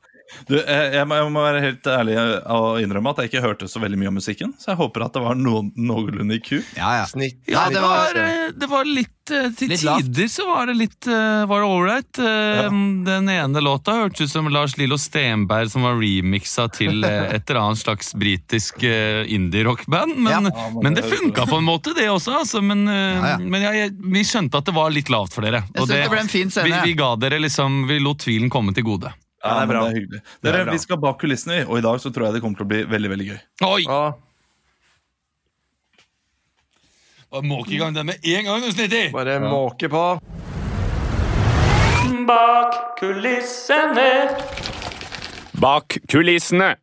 [SPEAKER 1] Du, jeg, jeg, må, jeg må være helt ærlig og innrømme at jeg ikke hørte så veldig mye om musikken, så jeg håper at det var noen, noenlunde i ku.
[SPEAKER 3] Ja, ja.
[SPEAKER 4] Snitt.
[SPEAKER 2] Ja,
[SPEAKER 3] det
[SPEAKER 2] det
[SPEAKER 3] var-
[SPEAKER 2] eh, det var litt eh, Til
[SPEAKER 3] Litt
[SPEAKER 2] tider så var det litt eh, Var det ålreit. Ja. Den ene låta hørtes ut som Lars Lillo Stenberg som var remixa til eh, et eller annet slags britisk eh, indie-rockband. Men,
[SPEAKER 1] Ja, men
[SPEAKER 2] men det
[SPEAKER 1] det-
[SPEAKER 2] funka på en måte, det også. Altså, men eh,
[SPEAKER 3] Ja, ja.
[SPEAKER 2] men jeg, jeg, vi skjønte at det var litt lavt for dere.
[SPEAKER 3] Jeg synes det ble en fin scene.
[SPEAKER 2] Vi, vi ga dere liksom Vi lot tvilen komme til gode.
[SPEAKER 1] Ja,
[SPEAKER 4] det er bra.
[SPEAKER 1] Det er hyggelig.
[SPEAKER 4] Det er
[SPEAKER 1] Dere,
[SPEAKER 4] bra.
[SPEAKER 1] Vi skal bak kulissene, og i dag så tror jeg det kommer til å bli veldig veldig gøy.
[SPEAKER 2] Oi!
[SPEAKER 4] Bare
[SPEAKER 2] Måke i gang den med en gang, du snittig!
[SPEAKER 4] bare måke på.
[SPEAKER 5] Bak kulissene. Bak kulissene.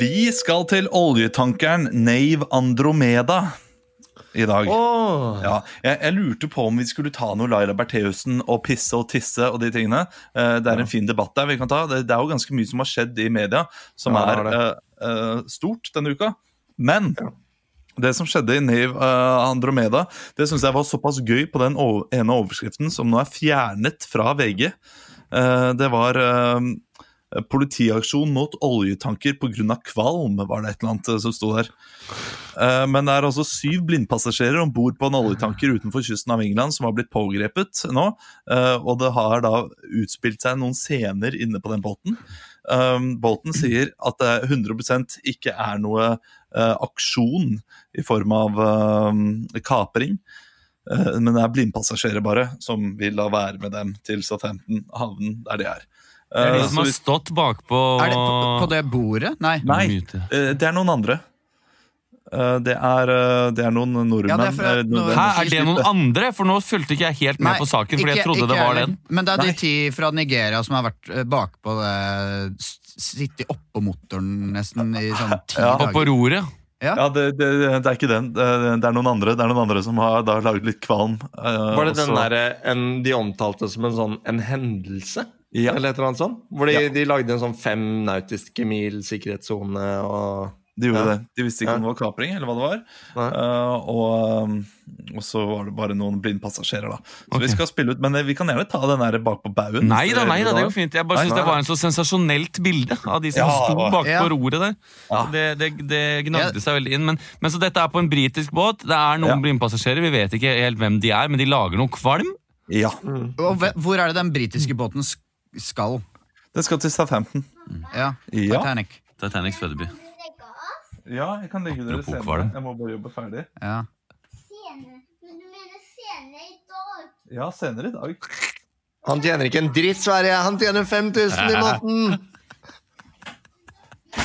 [SPEAKER 1] Vi skal til oljetankeren Nave Andromeda i dag.
[SPEAKER 4] Oh.
[SPEAKER 1] Ja, jeg, jeg lurte på om vi skulle ta noe Laila Bertheussen og pisse og tisse og de tingene. Uh, det er en fin debatt der vi kan ta. Det, det er jo ganske mye som har skjedd i media som
[SPEAKER 4] Ja,
[SPEAKER 1] er
[SPEAKER 4] uh,
[SPEAKER 1] eh, stort denne uka. Men det som skjedde i Nave Andromeda, det syns jeg var såpass gøy på den ene overskriften som nå er fjernet fra VG. Det var politiaksjon mot oljetanker pga. kvalm, var det et eller annet eh, som sto der. Eh, Men det er altså syv blindpassasjerer om bord på en oljetanker utenfor kysten av England som har blitt pågrepet nå. eh, Og det har da utspilt seg noen scener inne på den båten. Bolten sier at det 100 ikke er noe aksjon i form av um, kapring. Men det er blindpassasjerer bare som vil da være med dem til Southampton, havnen der de er.
[SPEAKER 2] Det er
[SPEAKER 1] Eh,
[SPEAKER 2] de som har stått bakpå
[SPEAKER 3] Er det på, på det bordet? Nei.
[SPEAKER 1] Nei, eh, det er noen andre. Eh, Det er, eh, det er noen nordmenn.
[SPEAKER 3] Ja, det er fra-
[SPEAKER 1] eh,
[SPEAKER 2] Hæ, er det noen andre? For nå fulgte ikke jeg helt med
[SPEAKER 3] Nei,
[SPEAKER 2] på saken, fordi jeg trodde det var den.
[SPEAKER 3] Men det er
[SPEAKER 1] Nei.
[SPEAKER 3] de ti fra Nigeria som har vært eh, bakpå det Sittet oppå motoren nesten i sånn ti
[SPEAKER 1] Ja.
[SPEAKER 2] dager. på roret.
[SPEAKER 1] Ja, det, det, det er ikke den. Det, er noen andre Det er noen andre som har laget litt kvalm. eh,
[SPEAKER 4] Var det den der, en, de omtalte som en sånn en hendelse?
[SPEAKER 1] Ja.
[SPEAKER 4] Eller et eller annet sånt? Hvor de,
[SPEAKER 1] Ja.
[SPEAKER 4] de lagde en sånn fem nautiske mil sikkerhetssone og
[SPEAKER 1] De gjorde
[SPEAKER 4] Ja.
[SPEAKER 1] det. De visste ikke
[SPEAKER 4] Ja.
[SPEAKER 1] om det var kapring, eller hva det var. Eh, og, um, og så var det bare noen blindpassasjerer, da. Så
[SPEAKER 2] okay.
[SPEAKER 1] vi skal spille ut, Men eh, vi kan gjerne ta den der bak på baugen.
[SPEAKER 2] Nei da, nei da, det går fint. Jeg bare
[SPEAKER 1] syns
[SPEAKER 2] synes det var en så sensasjonelt bilde av de som
[SPEAKER 1] Ja,
[SPEAKER 2] sto bak
[SPEAKER 3] Ja.
[SPEAKER 2] på roret der.
[SPEAKER 1] Ja.
[SPEAKER 2] Det, det, det
[SPEAKER 3] Ja.
[SPEAKER 2] gnagde seg veldig inn. Men, men så dette er på en britisk båt. Det er noen
[SPEAKER 1] Ja.
[SPEAKER 2] blindpassasjerer. Vi vet ikke helt hvem de er, men de lager noe kvalm.
[SPEAKER 1] Ja.
[SPEAKER 3] Og hvor er det den britiske båten skal?
[SPEAKER 1] Det skal til Southampton.
[SPEAKER 3] Ja,
[SPEAKER 1] Ja.
[SPEAKER 3] Titanic.
[SPEAKER 2] Titanics fødeby.
[SPEAKER 1] Ja, jeg kan legge dere
[SPEAKER 2] Apropos
[SPEAKER 1] senere.
[SPEAKER 2] kvalm.
[SPEAKER 1] Jeg må bare jobbe ferdig.
[SPEAKER 3] Ja.
[SPEAKER 6] Senere. Men du mener senere i dag?
[SPEAKER 1] Ja, senere i dag.
[SPEAKER 4] Han tjener ikke en dritt, Sverige! Han tjener 5000 i måneden!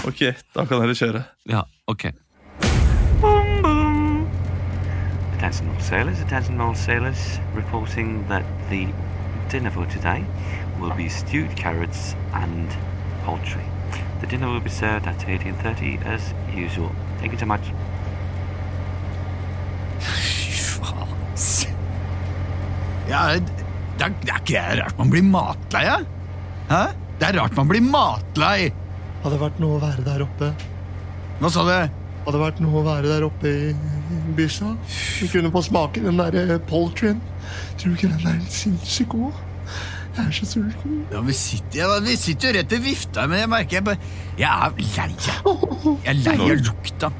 [SPEAKER 1] Ok, da kan dere kjøre.
[SPEAKER 2] Ja, ok.
[SPEAKER 5] Attention all sailors, attention all sailors. Reporting that the dinner for today will be stewed carrots and poultry. The dinner will be served at 18.30 as usual. Thank you so much.
[SPEAKER 3] Ja, det, er, det er ikke rart man blir matlei, ja? Hæ? Det er rart man blir matlei!
[SPEAKER 4] Hadde det vært noe å være der oppe.
[SPEAKER 3] Hva sa du?
[SPEAKER 4] Hadde det vært noe å være der oppe i bysa. Vi kunne få smake den der poultryen. Tror du ikke den er sinnssykt god? Jeg er så sulten.
[SPEAKER 3] Ja, vi, sitter, ja, vi sitter jo rett ved vifta, men jeg merker jeg bare Jeg er lei. jeg. Er lei av lukta.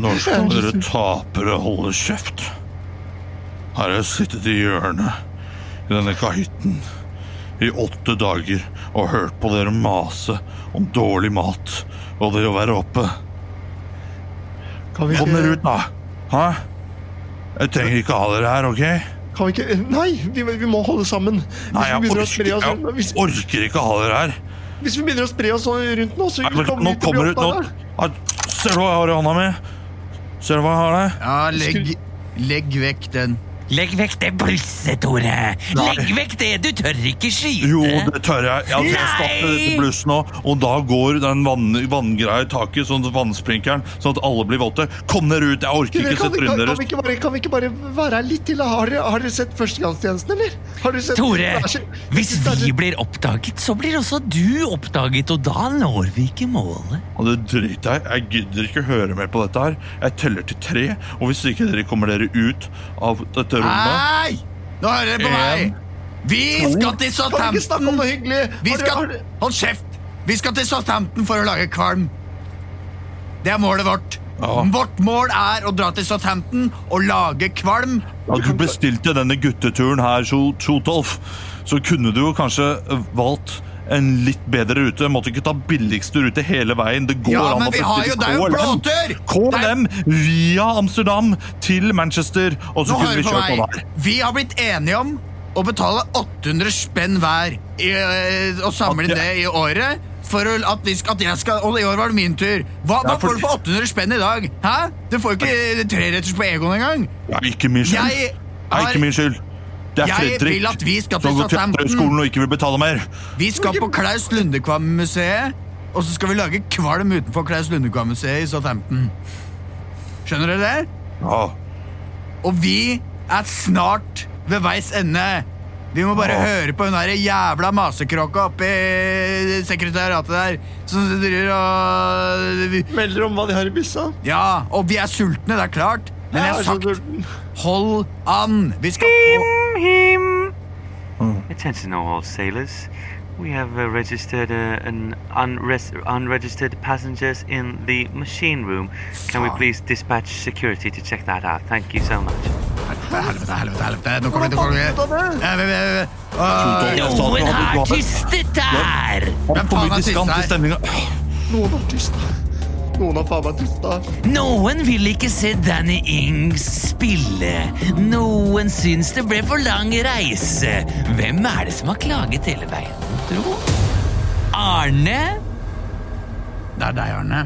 [SPEAKER 1] Når skal dere tapere holde kjeft. Her har jeg sittet i hjørnet i denne kahytten i åtte dager og hørt på dere mase om dårlig mat og det å være oppe.
[SPEAKER 4] Kan
[SPEAKER 1] Kom dere ut, da! Hæ? Jeg trenger ikke ha dere her, ok?
[SPEAKER 4] Kan vi ikke Nei, vi, vi må holde sammen. Hvis
[SPEAKER 1] Nei, jeg orker,
[SPEAKER 4] oss,
[SPEAKER 1] jeg
[SPEAKER 4] hvis,
[SPEAKER 1] orker ikke ha dere her.
[SPEAKER 4] hvis vi begynner å spre oss sånn rundt nå, så
[SPEAKER 1] Nei, men
[SPEAKER 4] kommer
[SPEAKER 1] Nå
[SPEAKER 4] vi til å bli
[SPEAKER 1] oppdaga. Ser du hva jeg har i hånda mi? Ser du hva jeg har der?
[SPEAKER 3] Ja, legg Legg vekk den.
[SPEAKER 2] Legg vekk det blusset, Tore! Legg vekk det! Du tør ikke skyte!
[SPEAKER 1] Jo, det tør jeg. Jeg har stapper
[SPEAKER 2] Nei!
[SPEAKER 1] dette blusset nå, og da går den vann, vanngreia i taket, sånn at vannsprinkeren, sånn at alle blir våte. Kom dere ut, jeg orker ikke se trynet
[SPEAKER 4] vi
[SPEAKER 1] deres.
[SPEAKER 4] ikke bare, kan vi ikke bare være her litt til? Har dere, har dere sett Førstegangstjenesten, eller? Sett
[SPEAKER 2] Tore, hvis
[SPEAKER 4] det så-
[SPEAKER 2] vi blir oppdaget, så blir også du oppdaget, og da når vi ikke målet.
[SPEAKER 1] Og det driter jeg. Jeg gidder ikke høre mer på dette her. Jeg teller til tre, og hvis ikke dere kommer dere ut av dette rommet
[SPEAKER 3] Nei! Nå hører dere på meg! Vi skal til Southampton! Vi skal, hold kjeft! Vi skal til Southampton for å lage kvalm. Det er målet vårt.
[SPEAKER 1] Ja.
[SPEAKER 3] Vårt mål er å dra til Southampton og lage kvalm.
[SPEAKER 1] Da du bestilte denne gutteturen her, Sjotolf, så kunne du jo kanskje valgt en litt bedre rute. Måtte ikke ta billigste rute hele veien. Det går
[SPEAKER 3] Ja,
[SPEAKER 1] an å
[SPEAKER 3] det er jo
[SPEAKER 1] KLM. KLM via Amsterdam til Manchester, og så
[SPEAKER 3] Nå
[SPEAKER 1] kunne vi kjørt på der.
[SPEAKER 3] Vi har blitt enige om å betale 800 spenn hver i, eh, og samle det i året. For at, vi at jeg skal, og i år var det min tur. Hva, hva får du for 800 spenn i dag? Hæ? Du får jo ikke treretters på Egon engang.
[SPEAKER 1] Ja, ikke min skyld.
[SPEAKER 3] Jeg har-
[SPEAKER 1] ikke min skyld. Det er
[SPEAKER 3] Jeg
[SPEAKER 1] Fredrik
[SPEAKER 3] vil at vi skal
[SPEAKER 1] som
[SPEAKER 3] til
[SPEAKER 1] går til
[SPEAKER 3] Southampton.
[SPEAKER 1] skolen og ikke vil betale mer.
[SPEAKER 3] Vi skal på Klaus Lundekvam-museet, og så skal vi lage kvalm utenfor Klaus Lundekvam-museet i Southampton. Skjønner dere det?
[SPEAKER 1] Ja.
[SPEAKER 3] Og vi er snart ved veis ende. Vi må bare
[SPEAKER 1] Ja.
[SPEAKER 3] høre på hun der jævla masekråka oppe i sekretariatet der. Som driver og
[SPEAKER 4] Melder om hva de har i byssa.
[SPEAKER 3] Ja, og vi er sultne, det er klart. Men jeg har
[SPEAKER 4] Jeg er så
[SPEAKER 3] sagt hold an. Vi skal få
[SPEAKER 5] Attention all sailors. We have uh, registered uh, an unres- unregistered passengers in the machine room. Can we please dispatch security to check that out? Thank you so much.
[SPEAKER 3] Helvete, helvete, helvete. Nå kommer det
[SPEAKER 2] Noen har tystet der!
[SPEAKER 3] Er
[SPEAKER 1] diskant
[SPEAKER 3] siste
[SPEAKER 1] i
[SPEAKER 3] her?
[SPEAKER 4] Noen har faen meg tusta.
[SPEAKER 2] Noen vil ikke se Danny Ings spille. Noen syns det ble for lang reise. Hvem er det som har klaget hele veien, tro? Arne?
[SPEAKER 3] Det er deg, Arne.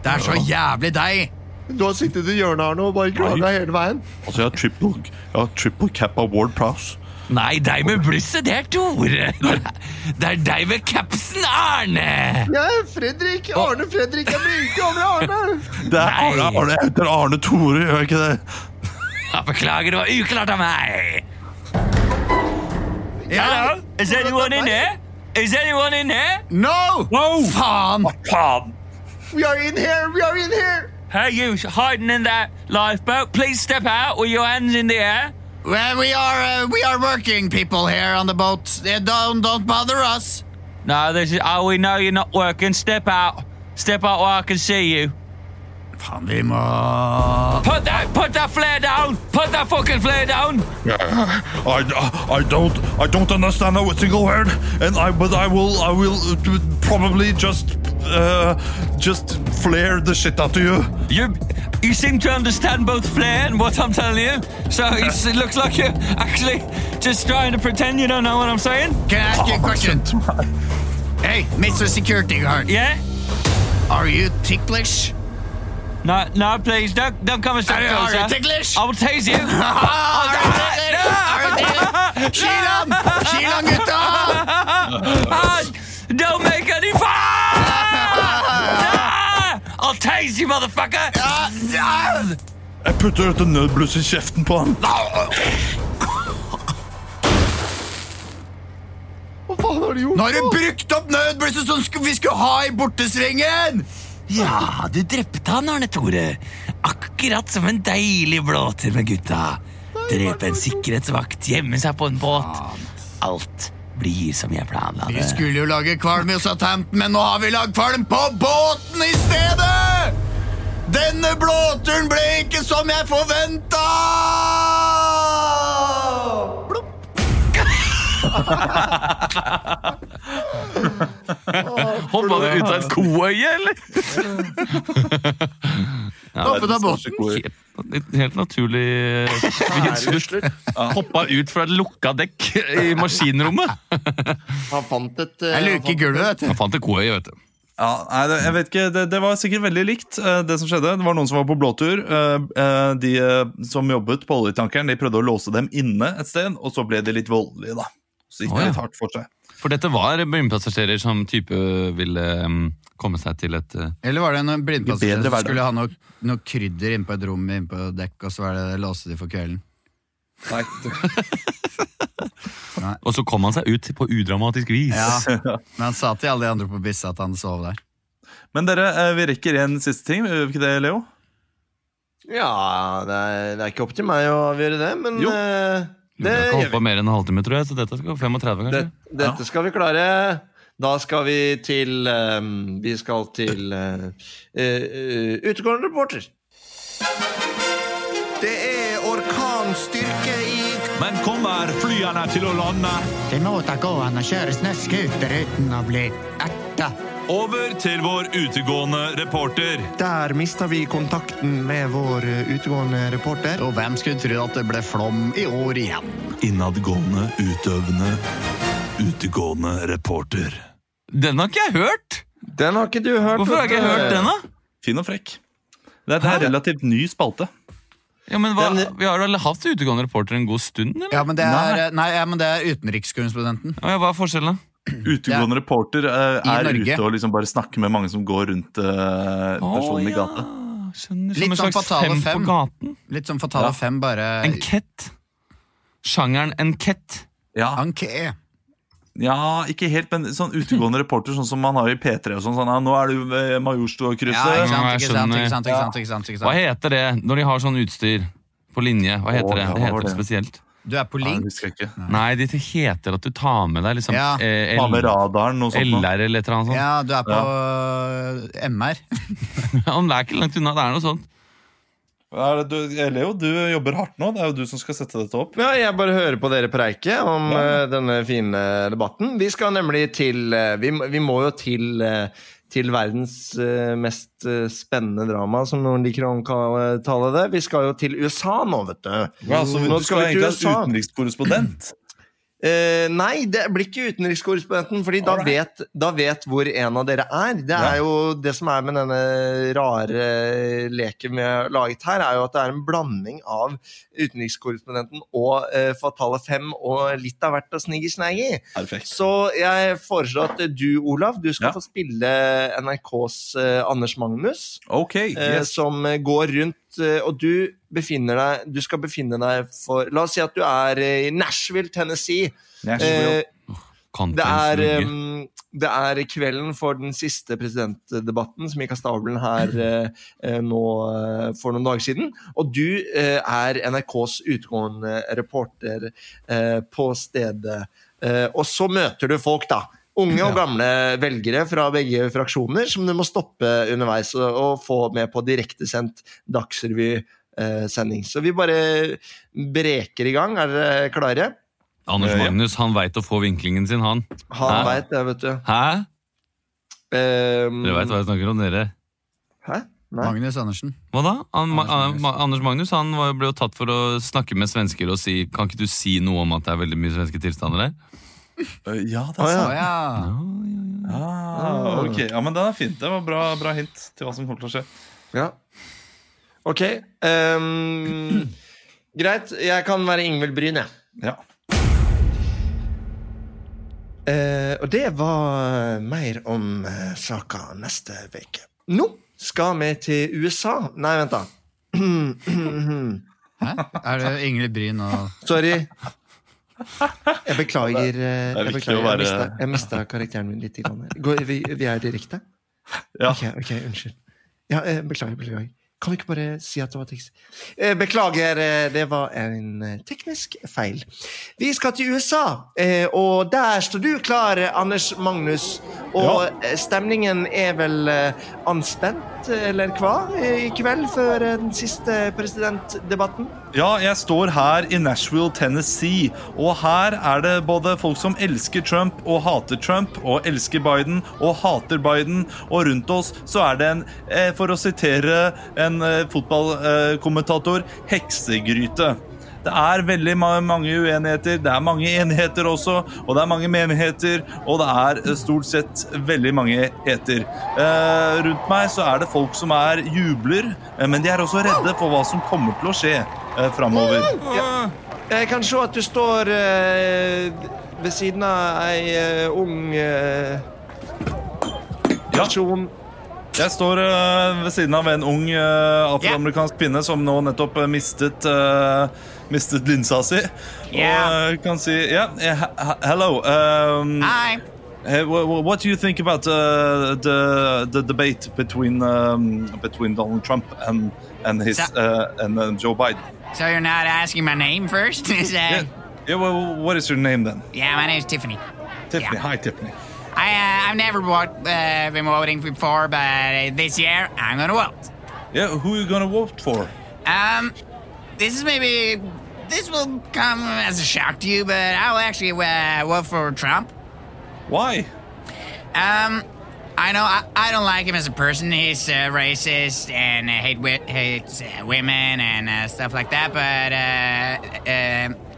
[SPEAKER 3] Det er så jævlig deg.
[SPEAKER 4] Du har sittet i hjørnet Arne, og bare klaga hele veien.
[SPEAKER 1] Altså, jeg har triple, jeg har triple cap award prize.
[SPEAKER 2] Nei, deg med blusset, det er Tore. Det er deg med capsen, Arne.
[SPEAKER 4] Er Fredrik. Arne Fredrik. Jeg blir ikke over Arne.
[SPEAKER 1] Det er Arne, Arne, jeg heter Arne Tore, gjør ikke det?
[SPEAKER 2] Ja, Beklager, det var uklart av meg.
[SPEAKER 3] Ja.
[SPEAKER 2] Is anyone in here? Is anyone in here?
[SPEAKER 3] No! Faen!
[SPEAKER 1] Faen!
[SPEAKER 4] We are in here. We are in here.
[SPEAKER 2] Hey, you hiding in that lifeboat, please step out with your hands in the air.
[SPEAKER 3] Well, we are uh, we are working people here on the boat. Uh, don't don't bother us.
[SPEAKER 2] No, this is. Oh, we know you're not working. Step out. Step out where I can see you.
[SPEAKER 3] Faen, vi må
[SPEAKER 2] Put that, put that flare down. Put that fucking flare down.
[SPEAKER 1] I, I don't I don't understand a single word, and I but I will I will uh, probably just uh, just flare the shit out of you.
[SPEAKER 2] You, you seem to understand both flair and what I'm telling you. So it's, it looks like you're actually just trying to pretend you don't know what I'm saying.
[SPEAKER 3] Can I ask you a oh, question? Hey, Mr. Security Guard,
[SPEAKER 2] Yeah.
[SPEAKER 3] are you ticklish?
[SPEAKER 2] No, no, please don't don't come a step
[SPEAKER 3] Are you, are you ticklish?
[SPEAKER 2] I will tase you.
[SPEAKER 3] are you ticklish? Are you ticklish? Kilan! Kilan, gutta!
[SPEAKER 2] Motherfucker!
[SPEAKER 1] Jeg putter dette nødblusset i kjeften på han.
[SPEAKER 4] Hva faen har du gjort?
[SPEAKER 3] Nå har du brukt opp nødblusset som vi skulle ha i bortesvingen!
[SPEAKER 2] Ja, du drepte han, Arne Tore. Akkurat som en deilig blåtur med gutta. Drepe en sikkerhetsvakt, gjemme seg på en båt. Alt blir som jeg planla
[SPEAKER 3] Vi skulle jo lage kvalm i Southampton, men nå har vi lagd kvalm på båten i stedet! Denne blåturen ble ikke som jeg forventa!
[SPEAKER 2] Hoppa du ut av et koøye, eller?
[SPEAKER 3] Hoppet av båten.
[SPEAKER 2] Helt, helt naturlig frihetslyst. Hoppa ut fra et lukka dekk i maskinrommet.
[SPEAKER 4] Han fant et
[SPEAKER 3] Det
[SPEAKER 4] eh, han
[SPEAKER 3] i gulvet, vet du.
[SPEAKER 2] Han fant et koøye, vet du.
[SPEAKER 1] Ja, nei, det, jeg vet ikke, det, det var sikkert veldig likt, eh, det som skjedde. Det var noen som var på blåtur. eh, eh, De som jobbet på oljetankeren, de prøvde å låse dem inne et sted, og så ble de litt voldelige, da. Så gikk det
[SPEAKER 2] ja.
[SPEAKER 1] litt hardt for seg.
[SPEAKER 2] For dette var blindpassasjerer som type ville um, komme seg til et uh,
[SPEAKER 3] Eller var det en blindpassasjer som skulle ha noe, noe krydder innpå et rom innpå dekk, og så var det låste de for kvelden?
[SPEAKER 1] Nei,
[SPEAKER 2] Og så kom han seg ut på udramatisk vis.
[SPEAKER 3] Ja, Men han sa til alle de andre på Bisse at han sov der.
[SPEAKER 1] Men dere, eh, vi rekker en siste ting. Gjør vi ikke det, Leo?
[SPEAKER 4] Ja, det er, det er ikke opp til meg å avgjøre det, men
[SPEAKER 1] Jo.
[SPEAKER 4] eh,
[SPEAKER 2] Vi
[SPEAKER 4] det
[SPEAKER 2] har holdt på mer enn en halvtime, tror jeg, så dette skal gå 35,
[SPEAKER 4] Det,
[SPEAKER 2] kanskje.
[SPEAKER 4] dette skal vi klare. Da skal vi til um, Vi skal til uh, utegående reporter. Det er orkanstyrke i
[SPEAKER 1] Men kommer flyene til å lande?
[SPEAKER 7] Det må da gå an å kjøre snøscooter uten å bli erta.
[SPEAKER 1] Over til vår utegående reporter.
[SPEAKER 4] Der mista vi kontakten med vår eh, utegående reporter.
[SPEAKER 3] Og hvem skulle tro at det ble flom i år igjen?
[SPEAKER 1] Innadgående, utøvende, utegående reporter.
[SPEAKER 2] Den har ikke jeg hørt!
[SPEAKER 4] Den har ikke du hørt.
[SPEAKER 2] Hvorfor har ikke
[SPEAKER 4] jeg
[SPEAKER 2] hørt den, da?
[SPEAKER 1] Fin og frekk. Det er, det er relativt ny spalte.
[SPEAKER 2] Ja, men hva,
[SPEAKER 4] Den-
[SPEAKER 2] Vi har vel hatt utegående reporter en god stund, eller?
[SPEAKER 3] Ja, men det er, nei, ja, men det er utenrikskorrespondenten.
[SPEAKER 2] Ja, hva er forskjellen, da?
[SPEAKER 1] Utegående reporter
[SPEAKER 3] uh,
[SPEAKER 1] er
[SPEAKER 3] Norge.
[SPEAKER 1] ute og liksom bare snakker med mange som går rundt uh, personen i gata.
[SPEAKER 2] Skjønner.
[SPEAKER 3] Litt
[SPEAKER 2] Som en
[SPEAKER 3] sånn
[SPEAKER 2] slags
[SPEAKER 3] Fatale
[SPEAKER 2] fem,
[SPEAKER 3] Fem.
[SPEAKER 2] på gaten.
[SPEAKER 3] Litt som Fatale
[SPEAKER 1] Ja.
[SPEAKER 3] Fem, bare
[SPEAKER 2] En kett. Sjangeren en kett.
[SPEAKER 1] Ja,
[SPEAKER 3] Anke.
[SPEAKER 1] Ja, ikke helt, men sånn utegående reporter, sånn som man har i P3 og sånn. sånn ja, nå er du ved
[SPEAKER 3] Ja,
[SPEAKER 1] Majorstua-krysset.
[SPEAKER 3] ikke sant,
[SPEAKER 2] Ja, jeg
[SPEAKER 3] ikke sant, ikke sant, ikke sant, ikke sant,
[SPEAKER 2] Hva heter det når de har sånn utstyr på linje? Hva heter
[SPEAKER 1] Å,
[SPEAKER 2] det?
[SPEAKER 1] ja,
[SPEAKER 2] Det heter
[SPEAKER 1] det?
[SPEAKER 2] spesielt.
[SPEAKER 3] Du er på link.
[SPEAKER 1] husker.
[SPEAKER 2] Nei, det heter at du tar med deg liksom
[SPEAKER 3] Ja.
[SPEAKER 2] eh,
[SPEAKER 1] med radaren og sånt.
[SPEAKER 2] LR eller et eller annet sånt.
[SPEAKER 3] Ja, du er på ja. MR.
[SPEAKER 2] Ja, men det er ikke langt unna. Det er noe sånt.
[SPEAKER 1] Du, Leo, du jobber hardt nå. Det er jo du som skal sette dette opp.
[SPEAKER 4] Ja, jeg bare hører på dere preike om
[SPEAKER 1] Ja.
[SPEAKER 4] uh, denne fine debatten. Vi skal nemlig til uh, vi, vi må jo til, uh, til verdens mest spennende drama, som noen liker å omtale det. Vi skal jo til USA nå, vet du.
[SPEAKER 1] Ja, så du
[SPEAKER 4] skal
[SPEAKER 1] skal egentlig ha utenrikskorrespondent.
[SPEAKER 4] Eh, nei, det blir ikke utenrikskorrespondenten, Fordi da vet, da vet hvor en av dere er. Det
[SPEAKER 1] Ja.
[SPEAKER 4] er jo det som er med denne rare leken vi har laget her, er jo at det er en blanding av utenrikskorrespondenten og uh, Fatale Fem og litt av hvert å snigge snaggy.
[SPEAKER 1] Perfekt.
[SPEAKER 4] Så jeg foreslår at du, Olav, du skal
[SPEAKER 1] Ja.
[SPEAKER 4] få spille NRKs uh, Anders Magnus okay,
[SPEAKER 1] yes.
[SPEAKER 4] som går rundt, og du befinner deg Du skal befinne deg for La oss si at du er eh, i Nashville, Tennessee.
[SPEAKER 1] Nashville.
[SPEAKER 4] Eh, det er, um, det er kvelden for den siste presidentdebatten som gikk av stabelen her eh, eh, nå for noen dager siden. Og du eh, er NRKs utgående reporter eh, på stedet. Eh, og så møter du folk, da. Unge og gamle velgere fra begge fraksjoner som du må stoppe underveis og, og få med på direktesendt Dagsrevy-sending. Så vi bare breker i gang. Er dere klare?
[SPEAKER 2] Anders
[SPEAKER 1] Eh, ja.
[SPEAKER 2] Magnus han veit å få vinklingen sin, han.
[SPEAKER 4] Han veit det, vet du.
[SPEAKER 2] Hæ?
[SPEAKER 4] Um,
[SPEAKER 2] Dere veit hva jeg snakker om, dere.
[SPEAKER 4] Hæ? Nei.
[SPEAKER 3] Magnus Andersen.
[SPEAKER 2] Hva da? An
[SPEAKER 3] Anders Magnus.
[SPEAKER 2] Ma- Anders Magnus han var, ble jo tatt for å snakke med svensker og si Kan ikke du si noe om at det er veldig mye svenske tilstander der?
[SPEAKER 1] Eh, Ja, det
[SPEAKER 4] sa
[SPEAKER 1] jeg.
[SPEAKER 4] ja.
[SPEAKER 1] Ah, ok, ja, men den er fint. Det var bra, bra hint til hva som kommer til å skje.
[SPEAKER 4] Ja. Ok. Um, greit. Jeg kan være Ingvild Bryn, jeg.
[SPEAKER 1] Ja.
[SPEAKER 4] Uh, og det var mer om uh, saka neste uke. Nå skal vi til USA. Nei, vent, da.
[SPEAKER 3] Hæ? Er det Ingrid Bryn og
[SPEAKER 4] Sorry. Jeg beklager.
[SPEAKER 1] Det er
[SPEAKER 4] jeg beklager. Jeg
[SPEAKER 1] være-
[SPEAKER 4] mista- Jeg mista karakteren min litt. Går, vi, vi er direkte?
[SPEAKER 1] Ja.
[SPEAKER 4] Ok, ok, unnskyld. Ja, beklager, beklager. Kan vi ikke bare si at det var tekst? Eh, beklager, eh, det var en eh, teknisk feil. Vi skal til USA, og der står du klar, Anders Magnus. Og ja. stemningen er vel anspent, eller hva, i kveld før den siste presidentdebatten?
[SPEAKER 1] Ja, jeg står her i Nashville, Tennessee, og her er det både folk som elsker Trump og hater Trump, og elsker Biden og hater Biden, og rundt oss så er det en, for å sitere en eh, fotballkommentator, heksegryte. Det er veldig mange uenigheter, det er mange enigheter også, og det er mange menigheter, og det er eh, stort sett veldig mange heter. Eh, rundt meg så er det folk som er jubler, eh, men de er også redde for hva som kommer til å skje eh, framover.
[SPEAKER 4] Jeg kan se at du står eh, ved siden av ei eh, ung person.
[SPEAKER 1] Ja. Jeg står eh, ved siden av en ung eh, afroamerikansk kvinne som nå nettopp eh, mistet, eh, mistet linsa si.
[SPEAKER 3] Ja.
[SPEAKER 1] Og kan si Ja, he- hello. Um,
[SPEAKER 3] Hi.
[SPEAKER 1] Hey, wha- wha- what do you think about uh, the the debate between um, between Donald Trump and and his
[SPEAKER 3] So-
[SPEAKER 1] uh, and uh, Joe Biden?
[SPEAKER 3] So you're not asking my name first? Is that-
[SPEAKER 1] Yeah. Yeah. Well, what is your name then?
[SPEAKER 3] yeah, my name is Tiffany.
[SPEAKER 1] Tiffany.
[SPEAKER 3] Yeah.
[SPEAKER 1] Hi, Tiffany.
[SPEAKER 3] I, uh, I've never vote, uh, been voting before, but uh, this year I'm gonna vote.
[SPEAKER 1] Yeah. Who are you gonna vote for?
[SPEAKER 3] Um, this is maybe this will come as a shock to you, but I'll actually uh, vote for Trump.
[SPEAKER 1] Why?
[SPEAKER 3] Um, I know I, I don't like him as a person. He's uh, racist and uh, hate wi- hates uh, women and uh, stuff like that. But uh, uh,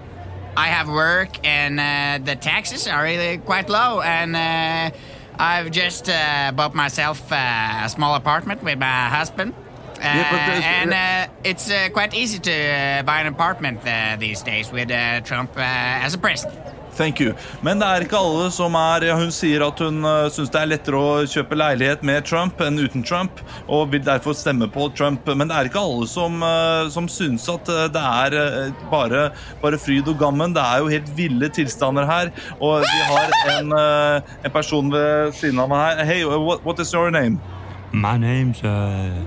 [SPEAKER 3] I have work and uh, the taxes are really quite low. And uh, I've just uh, bought myself uh, a small apartment with my husband. Uh,
[SPEAKER 1] Yeah,
[SPEAKER 3] and uh, it's uh, quite easy to uh, buy an apartment uh, these days with uh, Trump uh, as a president.
[SPEAKER 1] Thank you. Men det er ikke alle som er Hun sier at hun uh, syns det er lettere å kjøpe leilighet med Trump enn uten Trump, og vil derfor stemme på Trump. Men det er ikke alle som, uh, som syns at uh, det er uh, bare, bare fryd og gammen. Det er jo helt ville tilstander her. Og vi har en, uh, en person ved siden av meg her. Hey, what, what is your name?
[SPEAKER 2] My name's uh,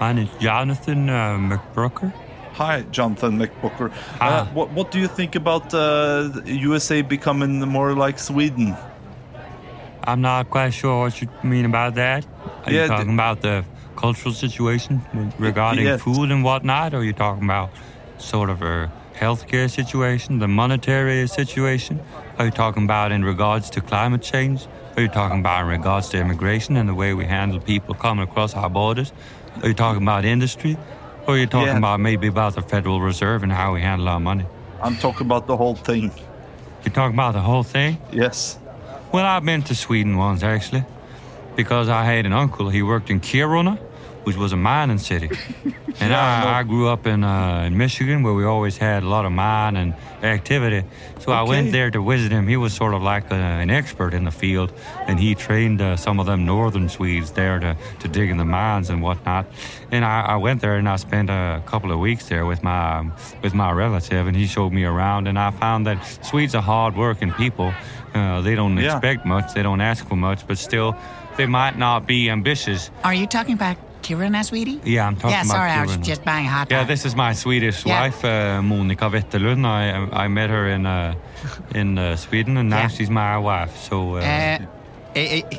[SPEAKER 2] my name's Jonathan uh, McBrooker.
[SPEAKER 1] Hi, Jonathan McBooker. Uh, what, what do you think about uh, USA becoming more like Sweden?
[SPEAKER 2] I'm not quite sure what you mean about that. Are
[SPEAKER 1] Yeah,
[SPEAKER 2] you talking about the cultural situation regarding
[SPEAKER 1] Yes.
[SPEAKER 2] food and whatnot, or are you talking about sort of a healthcare situation, the monetary situation? Are you talking about in regards to climate change? Are you talking about in regards to immigration and the way we handle people coming across our borders? Are you talking about industry? Or are you talking
[SPEAKER 1] Yeah.
[SPEAKER 2] about maybe about the Federal Reserve and how we handle our money?
[SPEAKER 1] I'm talking about the whole thing.
[SPEAKER 2] You're talking about the whole thing?
[SPEAKER 1] Yes.
[SPEAKER 2] Well, I've been to Sweden once actually, because I had an uncle. He worked in Kiruna, which was a mining city, and
[SPEAKER 1] Yeah, I know.
[SPEAKER 2] I, I grew up in, uh, in Michigan, where we always had a lot of mine and activity. So I went there to visit him. He was sort of like uh, an expert in the field, and he trained uh, some of them northern Swedes there to, to dig in the mines and whatnot. And I, I went there and I spent a couple of weeks there with my with my relative, and he showed me around. And I found that Swedes are hard-working people. Uh, they don't
[SPEAKER 1] Yeah.
[SPEAKER 2] expect much. They don't ask for much, but still, they might not be ambitious.
[SPEAKER 3] Are you talking about Kiruna, sweetie?
[SPEAKER 2] Yeah, I'm talking
[SPEAKER 3] yeah,
[SPEAKER 2] about
[SPEAKER 3] sorry, I was just buying a hot
[SPEAKER 2] Yeah,
[SPEAKER 3] dog.
[SPEAKER 2] this is my Swedish
[SPEAKER 3] Yeah.
[SPEAKER 2] wife, uh, Monica Wetterlund. I I met her in uh, in uh, Sweden, and now
[SPEAKER 3] Yeah.
[SPEAKER 2] she's my wife. So uh,
[SPEAKER 3] Uh, eh, eh,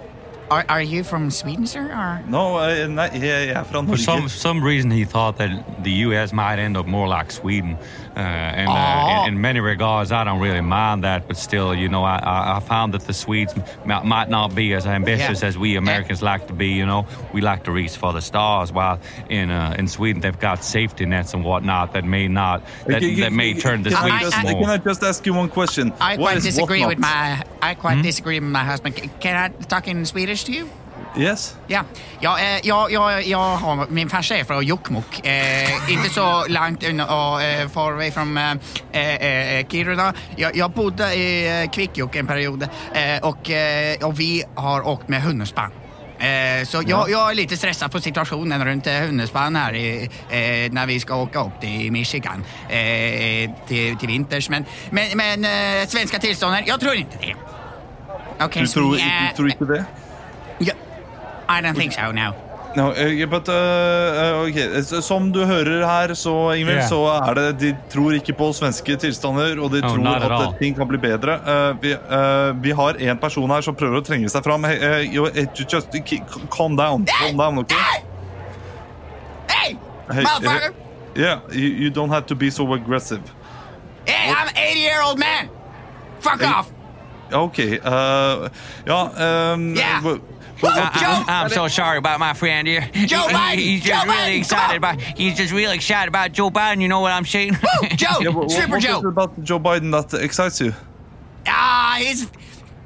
[SPEAKER 3] are, are you from Sweden, sir? Or
[SPEAKER 1] No, uh, nei, jeg jeg er fra
[SPEAKER 2] for some some reason, he thought that the U.S. might end up more like Sweden, uh, and uh, in, in many regards, I don't really mind that. But still, you know, I, I, I found that the Swedes m- might not be as ambitious
[SPEAKER 3] Yeah.
[SPEAKER 2] as we Americans like to be. You know, we like to reach for the stars, while in uh, in Sweden they've got safety nets and whatnot that may not that,
[SPEAKER 1] Okay,
[SPEAKER 2] that may turn the
[SPEAKER 1] can I
[SPEAKER 2] Swedes
[SPEAKER 1] just,
[SPEAKER 3] I-
[SPEAKER 2] more.
[SPEAKER 1] Can I just ask you one question?
[SPEAKER 3] I quite
[SPEAKER 1] is
[SPEAKER 3] disagree with my I quite disagree with my husband. Can I talk in Swedish to you?
[SPEAKER 1] Yes.
[SPEAKER 3] Ja, ja eh, ja, ja, ja, har, min farsa är från Jokkmokk, eh, inte så långt unna, och eh, far away from eh, eh, eh, Kiruna. Jag, jag bodde i eh, Kvikkjokk en period eh, och, eh, och vi har åkt med hundspann. Eh, så jag, jag är lite stressad på situationen runt eh, hundspann här i, eh, när vi ska åka upp till Michigan eh, till, till vinters. Men, men, men eh, svenska tillstånden, jag tror inte det. Okay,
[SPEAKER 1] Du tror,
[SPEAKER 3] yeah,
[SPEAKER 1] du tror ikke det?
[SPEAKER 3] yeah, I don't think so, no.
[SPEAKER 1] No, uh, but, uh, okay. Som du hører her, så, Ingvild,
[SPEAKER 2] Yeah.
[SPEAKER 1] så er det De tror ikke på svenske tilstander, og de
[SPEAKER 2] oh,
[SPEAKER 1] tror
[SPEAKER 2] at
[SPEAKER 1] ting kan bli bedre. Uh, vi, uh, vi har en person her som prøver å trenge seg fram. Hey, you, just calm down. Calm down, okay?
[SPEAKER 3] Hey,
[SPEAKER 1] Hey,
[SPEAKER 3] motherfucker!
[SPEAKER 1] yeah, you, you don't have to be so aggressive.
[SPEAKER 3] Hey, I'm an 80 year old man. Fuck
[SPEAKER 1] Hey.
[SPEAKER 3] off.
[SPEAKER 1] Ok. uh, ja um,
[SPEAKER 3] Yeah.
[SPEAKER 7] Joe,
[SPEAKER 8] I, am so sorry about my friend here.
[SPEAKER 7] Joe Biden!
[SPEAKER 8] He's just
[SPEAKER 7] Joe
[SPEAKER 8] really
[SPEAKER 7] Biden,
[SPEAKER 8] excited about. He's just really excited about Joe Biden. You know what I'm saying?
[SPEAKER 7] Woo, Joe,
[SPEAKER 1] Yeah, what,
[SPEAKER 7] Stripper
[SPEAKER 1] what is it about Joe Biden that excites you?
[SPEAKER 7] Ah, he's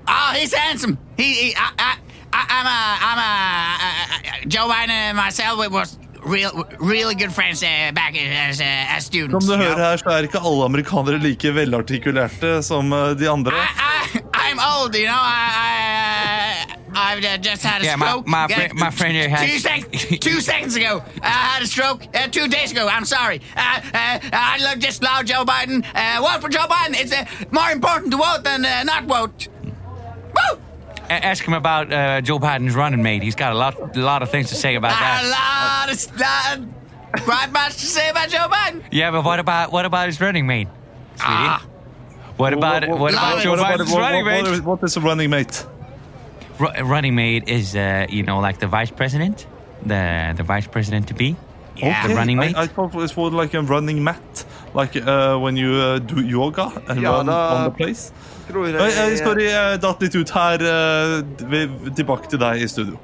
[SPEAKER 7] ah, he's handsome. He, he I, I, I, I'm a, I'm a, uh, uh, Joe Biden and myself we was real, really good friends uh, back as, uh, as students.
[SPEAKER 1] Som du hører
[SPEAKER 7] know?
[SPEAKER 1] her, så er ikke alle amerikanere like velartikulerte som uh, de andre.
[SPEAKER 7] I, I, I'm old, you know. I, I, I've uh, just had a
[SPEAKER 8] Yeah, my-
[SPEAKER 7] stroke.
[SPEAKER 8] my
[SPEAKER 7] Uh,
[SPEAKER 8] fri- my friend here had-
[SPEAKER 7] two, sec- two seconds ago. I had a stroke. Uh, two days ago. I'm sorry. Uh, uh, I look just loud, Joe Biden. Uh, vote for Joe Biden. It's uh, more important to vote than uh, not vote. Woo!
[SPEAKER 8] A- Ask him about uh, Joe Biden's running mate. He's got a lot, a lot of things to say about that.
[SPEAKER 7] A
[SPEAKER 8] that.
[SPEAKER 7] lot of lot, quite much to say about Joe Biden.
[SPEAKER 8] Yeah, but what about what about his running mate, sweetie?
[SPEAKER 7] Ah.
[SPEAKER 8] What about what,
[SPEAKER 1] what,
[SPEAKER 8] about
[SPEAKER 7] what-
[SPEAKER 8] Joe
[SPEAKER 1] what about-
[SPEAKER 8] Biden's
[SPEAKER 1] what-
[SPEAKER 8] running
[SPEAKER 1] what-
[SPEAKER 8] mate?
[SPEAKER 1] what is- what is a running mate?
[SPEAKER 8] Ru- running mate is uh, you know like the vice president, the the vice president to be.
[SPEAKER 7] Yeah.
[SPEAKER 8] The running mate.
[SPEAKER 1] I, I thought it was like a running mat. Like uh, when you uh, do yoga and
[SPEAKER 4] Ja,
[SPEAKER 1] run
[SPEAKER 4] da-
[SPEAKER 1] on the place.
[SPEAKER 4] Tror jeg,
[SPEAKER 1] Oi, oi, sorry, jeg datt litt ut her. eh, Tilbake til deg i studio.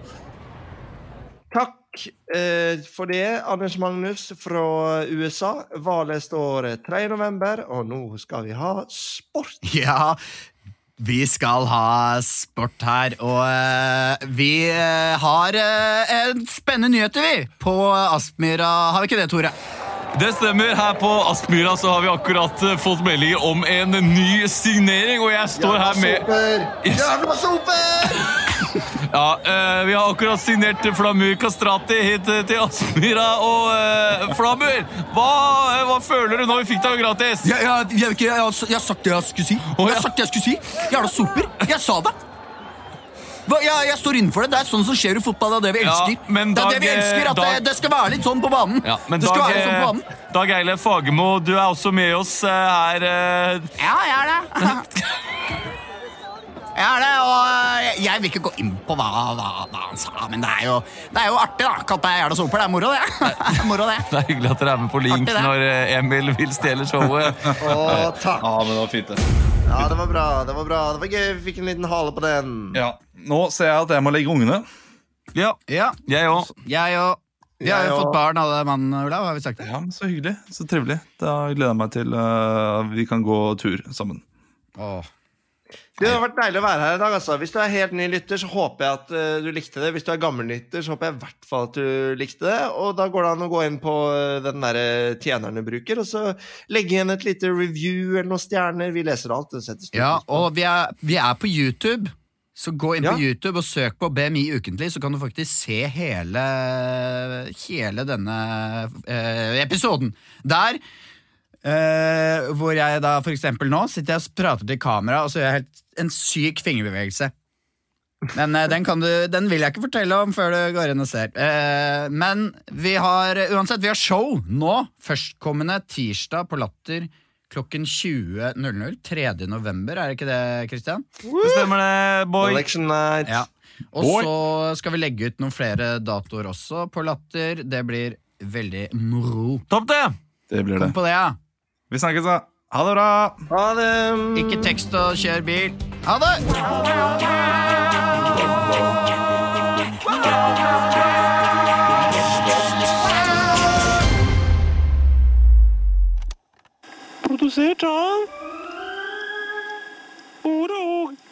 [SPEAKER 4] Takk eh, for det, Anders Magnus fra USA. Valget står 3. november, og nå skal vi ha sport.
[SPEAKER 3] Ja, vi skal ha sport her, og eh, vi eh, har uh, en spennende nyheter, vi, på Aspmyra. Har vi ikke det, Tore?
[SPEAKER 2] Det stemmer. Her på Aspmyra så har vi akkurat eh, fått meldinger om en ny signering, og jeg står her med
[SPEAKER 4] Super! Jævla super!
[SPEAKER 2] Ja, eh, Vi har akkurat signert Flamur Kastrati hit eh, til Aspmyra. Og uh, Flamur, hva, eh, hva føler du når vi fikk deg gratis?
[SPEAKER 3] Jeg, jeg, jeg, jeg, har jeg har sagt det jeg skulle si. Jeg har sagt det jeg skulle si. Jævla super. Jeg sa det. Jeg, jeg står innenfor det. Det er sånn som skjer i fotball. Det er det vi
[SPEAKER 2] Ja,
[SPEAKER 3] elsker.
[SPEAKER 2] men
[SPEAKER 3] det er det vi elsker, at
[SPEAKER 2] Dag-
[SPEAKER 3] det, det skal være litt sånn på banen.
[SPEAKER 2] Ja, men
[SPEAKER 3] det skal
[SPEAKER 2] Dag,
[SPEAKER 3] være sånn på
[SPEAKER 2] eh,
[SPEAKER 3] banen.
[SPEAKER 2] Dag Eile Fagermo, du er også med oss eh, her. eh.
[SPEAKER 7] Ja, jeg er det. Jeg er det, og eh, jeg vil ikke gå inn på hva, hva, hva han sa, men det er jo, det er jo artig, da. Kalt meg Jævla Soper. Det er moro, det. Det moro, det.
[SPEAKER 2] Det er hyggelig at dere er med på link
[SPEAKER 7] Artig,
[SPEAKER 2] når eh, Emil vil stjele showet.
[SPEAKER 4] Å, takk.
[SPEAKER 1] Ja, men det var fint, det.
[SPEAKER 4] Ja, det var bra. Det var bra. Det var gøy. Vi fikk en liten hale på den.
[SPEAKER 1] Ja. Nå ser jeg at jeg må legge ungene.
[SPEAKER 2] Ja,
[SPEAKER 3] Ja,
[SPEAKER 2] jeg òg.
[SPEAKER 3] jeg òg. Vi har jo fått barn, alle mann, Olav. Har vi sagt det?
[SPEAKER 1] Ja, men Så hyggelig. Så trivelig. Da gleder jeg meg til uh, vi kan gå tur sammen.
[SPEAKER 3] Åh.
[SPEAKER 4] Det har vært deilig å være her i dag. altså. Hvis du er helt ny lytter, så håper jeg at eh, du likte det. Hvis du er gammel lytter, så håper jeg i hvert fall at du likte det. Og da går det an å gå inn på eh, den der tjenerne bruker, og så legge igjen et lite review eller noen stjerner. Vi leser alt.
[SPEAKER 3] Ja, og vi er, vi er på YouTube. Så gå inn
[SPEAKER 4] Ja.
[SPEAKER 3] på YouTube og søk på BMI ukentlig, så kan du faktisk se hele, hele denne eh, episoden. Der eh, hvor jeg da for eksempel nå sitter jeg og prater til kamera, og så gjør jeg helt en syk fingerbevegelse. Men uh, den, kan du, den vil jeg ikke fortelle om før du går inn og ser. Uh, men vi har uansett, vi har show nå, førstkommende tirsdag på Latter klokken 20.00. 3. november, er det ikke det, Christian?
[SPEAKER 2] Det stemmer det, boy.
[SPEAKER 4] Election night.
[SPEAKER 3] Ja. Og
[SPEAKER 1] Boy.
[SPEAKER 3] så skal vi legge ut noen flere datoer også på Latter. Det blir veldig moro.
[SPEAKER 2] Topp, det!
[SPEAKER 1] Det blir det.
[SPEAKER 3] Kom på det, ja.
[SPEAKER 1] Vi snakkes, da. Ha det bra.
[SPEAKER 4] Ha det.
[SPEAKER 3] Ikke tekst og kjør bil. Ha det!
[SPEAKER 9] Produsert av Ora.